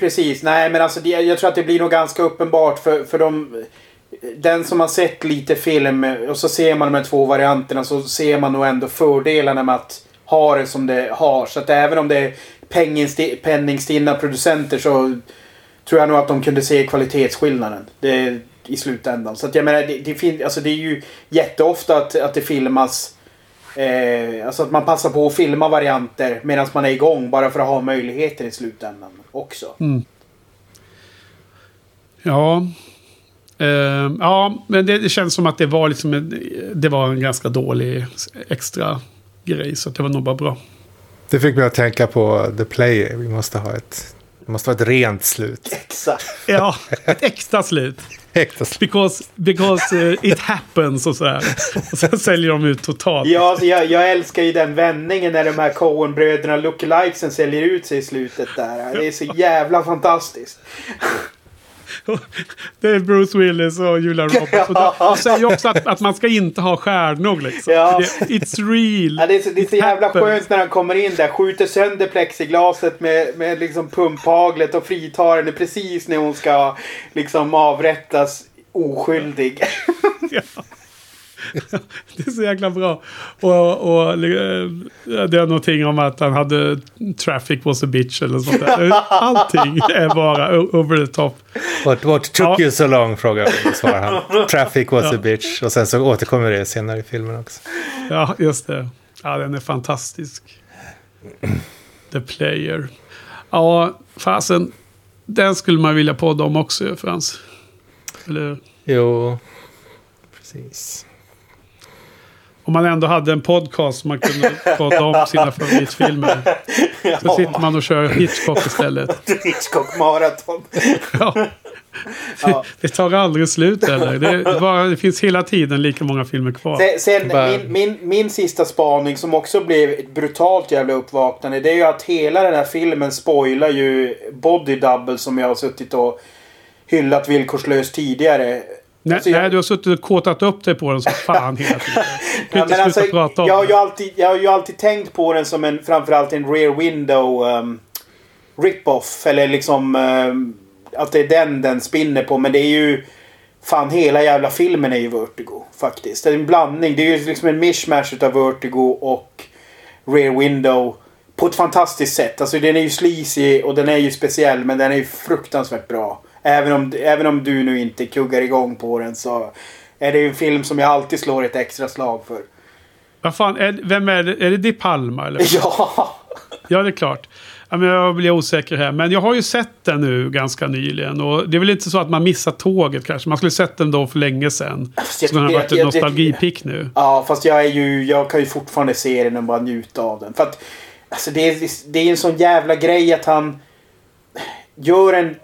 Precis, nej men alltså det, jag tror att det blir nog ganska uppenbart för, för de... Den som har sett lite film och så ser man de här två varianterna så ser man nog ändå fördelarna med att ha det som det har. Så att även om det är penningsti- penningstinna producenter så tror jag nog att de kunde se kvalitetsskillnaden det, i slutändan. Så att jag menar, det, det, fin- alltså det är ju jätteofta att, att det filmas Eh, alltså att man passar på att filma varianter medan man är igång bara för att ha möjligheter i slutändan också. Ja. Eh, ja, men det, det känns som att det var liksom en, det var en ganska dålig extra grej. Så att det var nog bara bra. Det fick mig att tänka på The Player. Vi måste ha ett, det måste vara ett rent slut. Exakt. Ja, ett extra slut. Äkta slut. Because, because eh, it happens och sådär. Och sen säljer de ut totalt. Ja, alltså jag, jag älskar ju den vändningen när de här Coen-bröderna lookalikesen säljer ut sig i slutet där. Det är så jävla fantastiskt. Det är Bruce Willis och Julia Roberts. Och de, säger också att, att man ska inte ha stjärnor liksom. Ja. Det, it's real. Ja, det är så, det är så jävla happens. skönt när han kommer in där. Skjuter sönder plexiglaset med, med liksom pumphaglet och fritar henne precis när hon ska liksom avrättas oskyldig. Ja. Det är så jäkla bra. Och, och eh, det är någonting om att han hade traffic was a bitch eller sånt där. Allting är bara over the top. What, what took Ja. you so long? Frågar. Svarar han. Traffic was a bitch. Och sen så återkommer det senare i filmen också. Ja, just det. Ja, den är fantastisk. The Player. Ja, fasen. Den skulle man vilja podda om också Frans. Eller Jo, precis. Om man ändå hade en podcast som man kunde podda om sina favoritfilmer. Så sitter man och kör Hitchcock istället. Hitchcock maraton. Ja. Ja. Det tar aldrig slut eller? Det, bara, det finns hela tiden lika många filmer kvar. Sen, sen Bara- min, min, min sista spaning som också blev ett brutalt jävla uppvaknande. Det är ju att hela den här filmen spoilar ju Body Double som jag har suttit och hyllat villkorslöst tidigare. Nej, Alltså, jag- nej, du har suttit och kåtat upp dig på den som fan hela tiden. Du Ja, men alltså, prata om jag, har ju alltid, jag har ju alltid tänkt på den som en framförallt en rear window um, rip-off. Eller liksom um, att det är den den spinner på. Men det är ju fan hela jävla filmen är ju Vertigo faktiskt. Det är en blandning. Det är ju liksom en mishmash utav Vertigo och rear window. På ett fantastiskt sätt. Alltså den är ju sleazy och den är ju speciell men den är ju fruktansvärt bra. Även om, även om du nu inte kuggar igång på den så är det ju en film som jag alltid slår ett extra slag för. Vad fan, är, vem är det? Är det Di Palma eller? Ja. Ja, det är klart. Jag blir osäker här. Men jag har ju sett den nu ganska nyligen. Och det är väl inte så att man missar tåget kanske. Man skulle sett den då för länge sedan. Fast jag- Så den har varit en nostalgipick nu. Ja, fast jag är ju... Jag kan ju fortfarande se den och bara njuta av den. För att... Alltså det är, det är en sån jävla grej att han... Gör en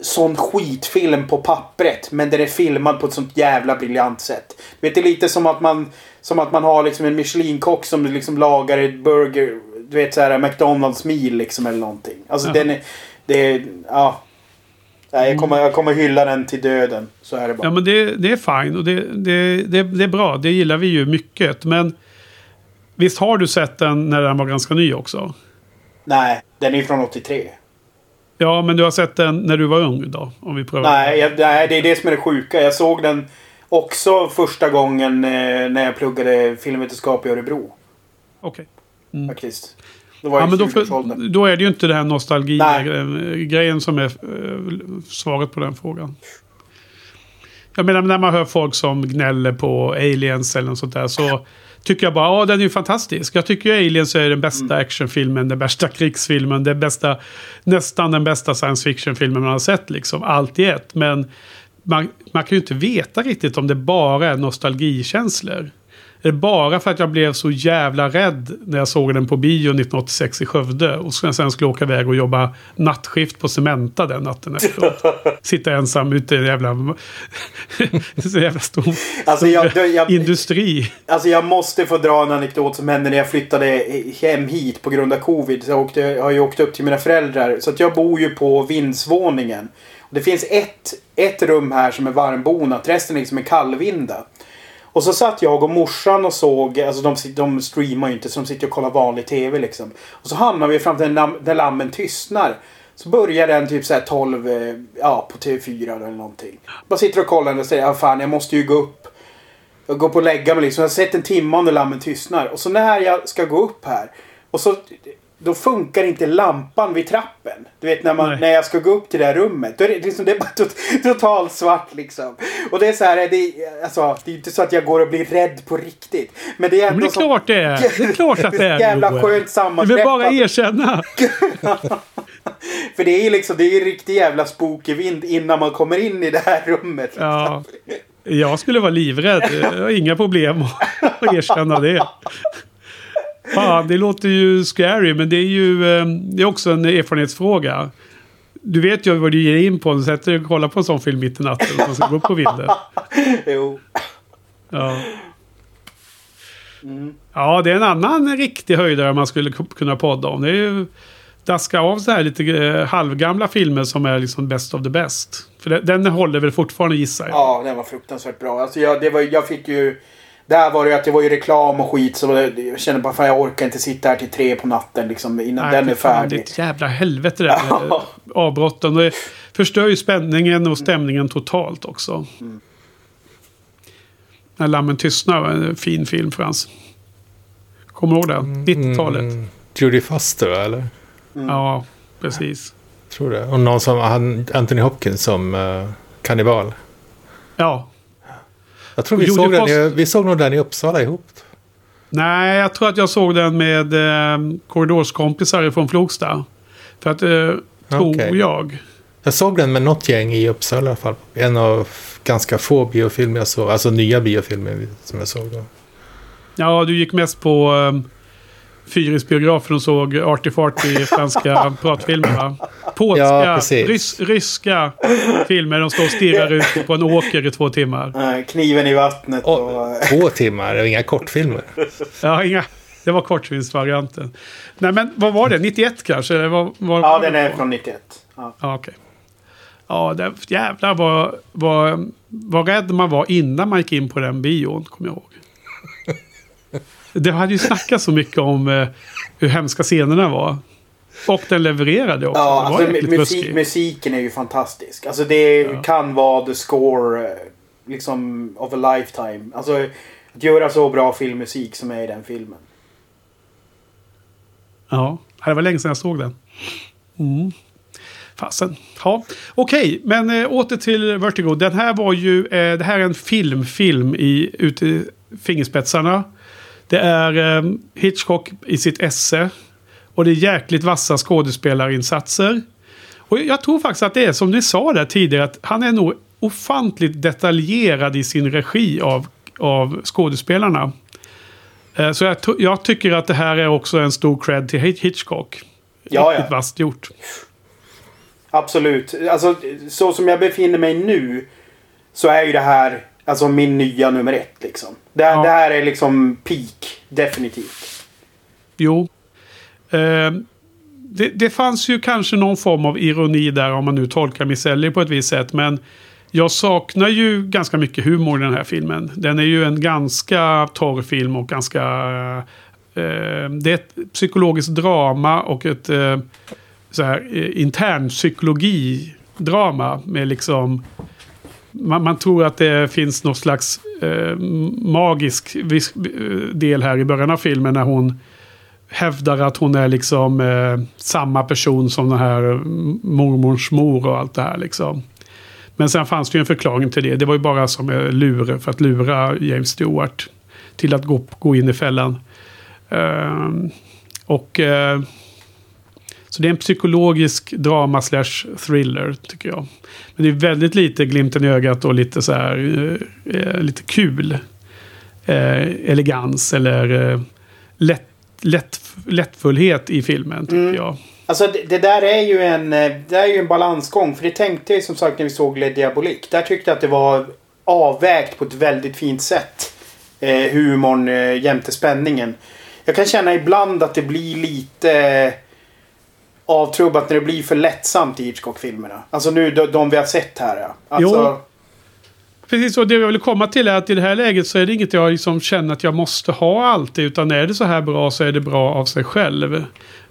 sån skitfilm på pappret. Men den är filmad på ett sånt jävla briljant sätt. Du vet, det är lite som att man... Som att man har liksom en Michelin-kock som liksom lagar ett burger... Du vet såhär McDonalds meal liksom eller någonting. Alltså Ja. den är... Det är... Ja. Jag, kommer, jag kommer hylla den till döden. Så är det bara. Ja, men det, det är fine och det, det, det, det är bra. Det gillar vi ju mycket. Men visst har du sett den när den var ganska ny också? Nej, den är från 83. Ja, men du har sett den när du var ung då? Om vi prövar. Nej, jag, nej, det är det som är det sjuka. Jag såg den också första gången eh, när jag pluggade filmvetenskap i Örebro. Okej. Faktiskt. Då var Ja, men då, för, 20-årsåldern. då är det ju inte den här nostalgi-grejen som är eh, svaret på den frågan. Jag menar när man hör folk som gnäller på aliens eller något sånt där så tycker jag bara ja den är ju fantastisk. Jag tycker ju aliens är den bästa Mm. actionfilmen, den bästa krigsfilmen, den bästa, nästan den bästa science fiction-filmen man har sett liksom. Allt i ett. Men man, man kan ju inte veta riktigt om det bara är nostalgikänslor. Är det bara för att jag blev så jävla rädd när jag såg den på bio 1986 i Skövde. Och sen skulle åka iväg och jobba nattskift på Cementa den natten efteråt. Sitta ensam ute i en jävla... så jävla stor, Alltså, jag- jag- industri. Alltså jag måste få dra en anekdot som hände när jag flyttade hem hit på grund av covid. Så jag, åkte, jag har ju åkt upp till mina föräldrar. Så att jag bor ju på vindsvåningen. Det finns ett, ett rum här som är varmbonat. Resten är liksom en kallvinda. Och så satt jag och morsan och såg, alltså de, de streamar ju inte så de sitter och kollar vanlig TV liksom. Och så hamnar vi fram till när, lammen tystnar. Så börjar den typ såhär 12, eh, ja på TV4 eller någonting. Bara sitter och kollar och säger, ja fan jag måste ju gå upp. Jag går på och lägga mig liksom. Jag har sett en timme när lammen tystnar. Och så när jag ska gå upp här. Och så då funkar inte lampan vid trappen. Du vet när, man, Nej. när jag ska gå upp till det här rummet. Då är det, liksom, det är bara tot, totalt svart liksom. Och det är så här, det, alltså, det är inte så att jag går och blir rädd på riktigt. Men det är Men ändå det är så klart det är. Det är klart att det är. jävla Joel. skönt Du sammanträffande. bara erkänna. För det är ju liksom, det är ju riktig jävla spooky vind innan man kommer in i det här rummet. liksom. Ja. Jag skulle vara livrädd. Jag har inga problem att erkänna det. Fan, det låter ju scary, men det är ju eh, det är också en erfarenhetsfråga. Du vet ju vad du ger in på. Du sätter dig och kollar på en sån film mitt i natten och man ska gå upp på vinden. Jo. Ja. ja, det är en annan riktig höjdare man skulle ku- kunna podda om. Det är ju daska av så här lite eh, halvgamla filmer som är liksom best of the best. För den, den håller väl fortfarande gissar jag. Ja, den var fruktansvärt bra. Alltså jag, det var, jag fick ju... Där var det ju att det var ju reklam och skit. Så det, jag kände bara fan jag orkar inte sitta här till tre på natten liksom, innan Nej, den är fan, färdig. Det är ett jävla helvete det där avbrotten. Det förstör ju spänningen och stämningen totalt också. Mm. När Lammen tystnar var en fin film Frans. Kommer du ihåg den? 90-talet. Mm, Judy Foster eller? Ja, precis. Tror det. Och någon som han, Anthony Hopkins som uh, kannibal. Ja. Jag tror vi såg, den i, vi såg nog den i Uppsala ihop. Nej, jag tror att jag såg den med eh, korridorskompisar från Flogsta. För att, eh, tror Okej. jag. Jag såg den med något gäng i Uppsala i alla fall. En av ganska få biofilmer jag såg. Alltså nya biofilmer som jag såg då. Ja, du gick mest på um, Fyrisbiografen och såg Arty Farty franska pratfilmer va? Polska, Ja, rys, ryska filmer. De står och stirrar ut på en åker i två timmar. Kniven i vattnet och... Och, två timmar och inga kortfilmer. Ja, inga, det var kortfilmsvarianten. Nej, men vad var det? 91 kanske? Eller vad, vad ja, var den det är från 91. Ja. Ja, okej. Ja, det, jävlar vad, vad, vad rädd man var innan man gick in på den bion, kommer jag ihåg. Det hade ju snackats så mycket om eh, hur hemska scenerna var. Och den levererade också. Ja, alltså, musik, musiken är ju fantastisk. Alltså det Ja. kan vara the score eh, liksom of a lifetime. Alltså att göra så bra filmmusik som är i den filmen. Ja, det var länge sedan jag såg den. Mm. Fasen. Ja, okej, men äh, åter till Vertigo. Den här var ju, eh, det här är en filmfilm i, ute i fingerspetsarna. Det är eh, Hitchcock i sitt esse. Och det är jäkligt vassa skådespelarinsatser. Och jag tror faktiskt att det är som ni sa där tidigare, att han är nog ofantligt detaljerad i sin regi av, av skådespelarna. Eh, Så jag, jag tycker att det här är också en stor cred till Hitch- Hitchcock. Ja, Riktigt ja. vasst gjort. Absolut. Alltså så som jag befinner mig nu så är ju det här alltså min nya nummer ett liksom. Det, Ja. det här är liksom peak. Definitivt. Jo. Eh, det, det fanns ju kanske någon form av ironi där om man nu tolkar Micelli på ett visst sätt. Men jag saknar ju ganska mycket humor i den här filmen. Den är ju en ganska torr film och ganska... Eh, det är ett psykologiskt drama och ett eh, så här, eh, intern psykologidrama med liksom... Man, man tror att det finns någon slags eh, magisk vis, del här i början av filmen när hon hävdar att hon är liksom eh, samma person som den här eh, mormors mor och allt det här liksom. Men sen fanns det ju en förklaring till det. Det var ju bara som eh, lure för att lura James Stewart till att gå, gå in i fällan. Ehm, och eh, så det är en psykologisk drama slash thriller tycker jag. Men det är väldigt lite glimten i ögat och lite så här eh, eh, lite kul. eh, elegans eller eh, lätt, lätt, lättfullhet i filmen tycker jag. Alltså det, det där är ju en, eh, det är ju en balansgång. För det tänkte jag som sagt när vi såg Le Diabolique. Där tyckte jag att det var avvägt på ett väldigt fint sätt. Eh, humorn eh, jämte spänningen. Jag kan känna ibland att det blir lite avtrubbat när det blir för lättsamt i Hitchcock-filmerna. Alltså nu de, de vi har sett här. Ja. Alltså, Jo. Precis, och det jag vill komma till är att i det här läget så är det inget jag liksom känner att jag måste ha alltid. Utan är det så här bra så är det bra av sig själv. Men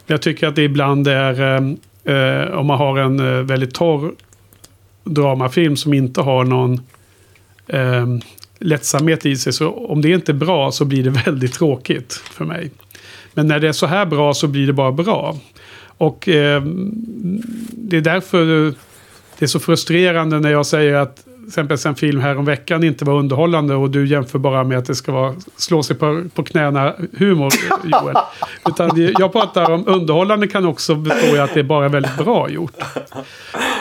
jag tycker att det ibland är, eh, eh, om man har en eh, väldigt torr dramafilm som inte har någon eh, lättsamhet i sig. Så om det inte är bra så blir det väldigt tråkigt för mig. Men när det är så här bra så blir det bara bra. Och eh, det är därför det är så frustrerande när jag säger att till exempel en film här om veckan inte var underhållande och du jämför bara med att det ska vara slå sig på, på knäna humor, Joel. Utan jag pratar om underhållande kan också bestå i att det är bara väldigt bra gjort.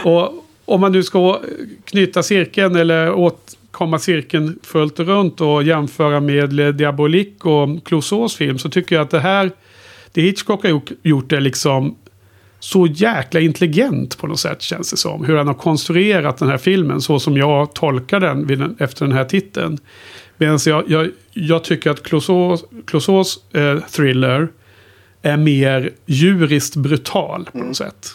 Och om man nu ska knyta cirkeln eller åtkomma cirkeln fullt runt och jämföra med Le Diabolique och Clouseaus film så tycker jag att det här, det Hitchcock har gjort, gjort är liksom så jäkla intelligent på något sätt känns det som. Hur han har konstruerat den här filmen så som jag tolkar den, den efter den här titeln. Medan jag, jag, jag tycker att Clouseaus, Clouseaus eh, thriller är mer djuriskt brutal på något sätt.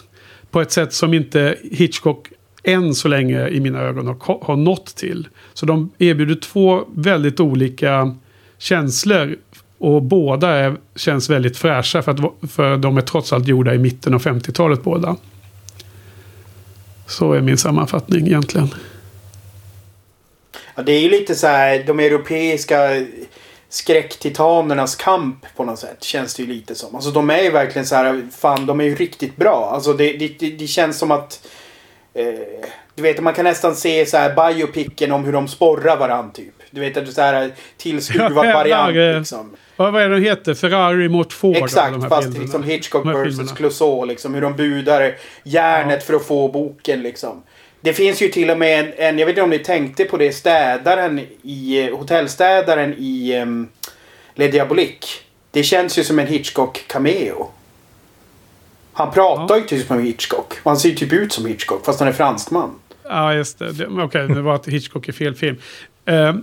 På ett sätt som inte Hitchcock än så länge i mina ögon har, har nått till. Så de erbjuder två väldigt olika känslor. Och båda är, känns väldigt fräscha för, att, för de är trots allt gjorda i mitten av 50-talet båda. Så är min sammanfattning egentligen. Ja, det är ju lite så här de europeiska skräcktitanernas kamp på något sätt. Känns det ju lite som. Alltså de är ju verkligen så här, fan de är ju riktigt bra. Alltså det, det, det, känns som att eh, du vet, man kan nästan se så här biopicken om hur de sporrar varandra typ. Du vet att det är så här tillskruvad variant liksom. Vad, vad är det de heter? Ferrari mot Ford? Exakt, fast bilderna. liksom Hitchcock filmerna. Clouseau. Liksom, hur de budar järnet för att få boken liksom. Det finns ju till och med en, en, jag vet inte om ni tänkte på det, städaren i, eh, hotellstädaren i um, Le Diabolique. Det känns ju som en Hitchcock-cameo. Han pratar ju typ som Hitchcock. Och han ser ju typ ut som Hitchcock fast han är fransman. Ja, just det. det Okej, det var att Hitchcock är fel film. Eh,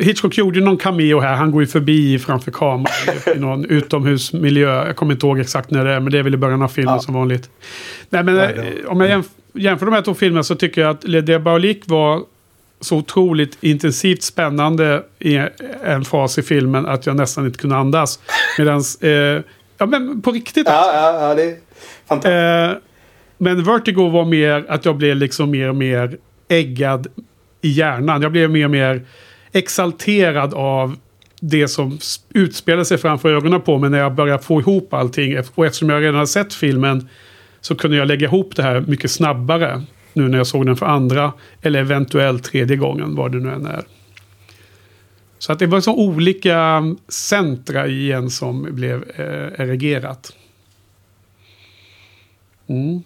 Hitchcock gjorde någon cameo här. Han går ju förbi framför kameran i någon utomhusmiljö. Jag kommer inte ihåg exakt när det är, men det är väl i början av filmen Ja. som vanligt. Nej, men Nej, eh, det- om jag jämf jämför de här två filmerna så tycker jag att Le Diabolique var så otroligt intensivt spännande i en fas i filmen att jag nästan inte kunde andas. Medan, eh, ja men på riktigt Ja, ja, ja det är fantastiskt. Eh, men Vertigo var mer att jag blev liksom mer och mer äggad i hjärnan. Jag blev mer och mer exalterad av det som utspelade utspelar sig framför ögonen på mig när jag började få ihop allting. Och eftersom jag redan har sett filmen så kunde jag lägga ihop det här mycket snabbare. Nu när jag såg den för andra eller eventuellt tredje gången, vad det nu än är. Så att det var så olika centra i en som blev eh, erigerat. Mm.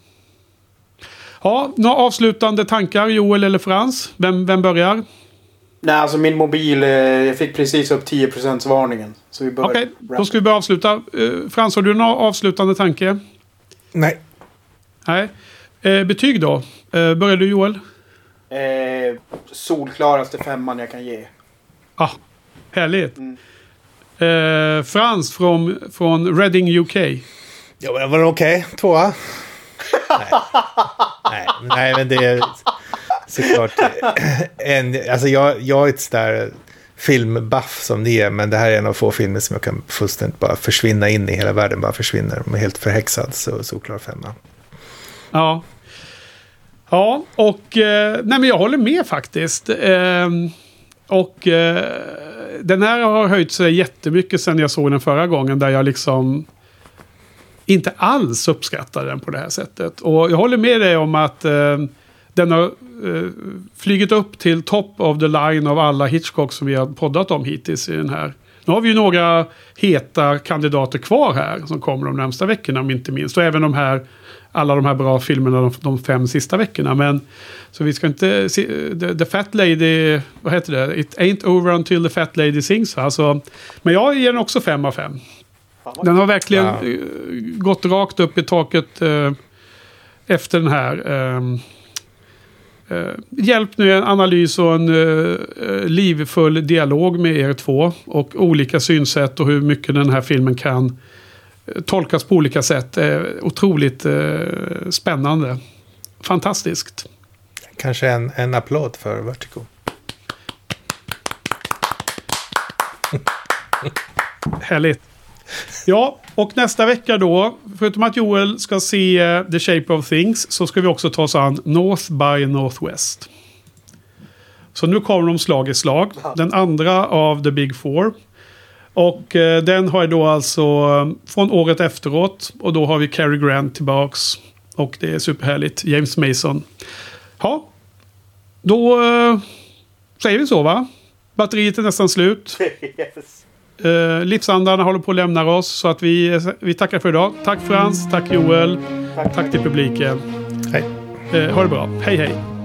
Ja, några avslutande tankar Joel eller Frans? Vem, vem börjar? Nej, alltså min mobil, eh, jag fick precis upp 10% varningen. Så vi börjar. Okej, då ska vi börja avsluta. Eh, Frans, har du någon avslutande tanke? Nej. Nej. Eh, betyg då? Börjar du Joel? Eh, solklaraste femman jag kan ge. Ah, härligt. Mm. Eh, Frans från, från Reading UK. Ja, men var det okej? Tvåa? nej. nej. Men det är såklart en... Alltså jag, jag är ett sådär filmbuff som ni är, men det här är en av få filmer som jag kan fullständigt bara försvinna in i. Hela världen bara försvinner. De är helt förhäxad, så solklar femma. Ja. Ja, och eh, nej men jag håller med faktiskt. Eh, och eh, den här har höjt sig jättemycket sen jag såg den förra gången. Där jag liksom inte alls uppskattar den på det här sättet. Och jag håller med dig om att eh, den har eh, flugit upp till top of the line av alla Hitchcock som vi har poddat om hittills i den här Nu har vi ju några heta kandidater kvar här som kommer de närmsta veckorna om inte minst. Och även de här, alla de här bra filmerna de, de fem sista veckorna. Men så vi ska inte se, the, the Fat Lady, vad heter det? It ain't over until the Fat Lady sings. Alltså, men jag ger den också fem av fem. Den har verkligen Ja. eh, gått rakt upp i taket eh, efter den här. ehm, eh, hjälp nu en analys och en eh, livfull dialog med er två. Och olika synsätt och hur mycket den här filmen kan eh, tolkas på olika sätt. Eh, otroligt eh, spännande. Fantastiskt. Kanske en, en applåd för Vertigo. Härligt. Ja, och nästa vecka då, förutom att Joel ska se eh, The Shape of Things, så ska vi också ta oss an North by Northwest. Så nu kommer de slag i slag. Den andra av The Big Four. Och eh, den har jag då alltså eh, från året efteråt. Och då har vi Cary Grant tillbaks. Och det är superhärligt. James Mason. Ja, då säger vi så va? Batteriet är nästan slut. yes. Uh, livsandarna håller på att lämna oss. Så att vi, vi tackar för idag. Tack Frans, tack Joel, Tack. tack till publiken. Hej. Eh, ha det bra. Hej hej.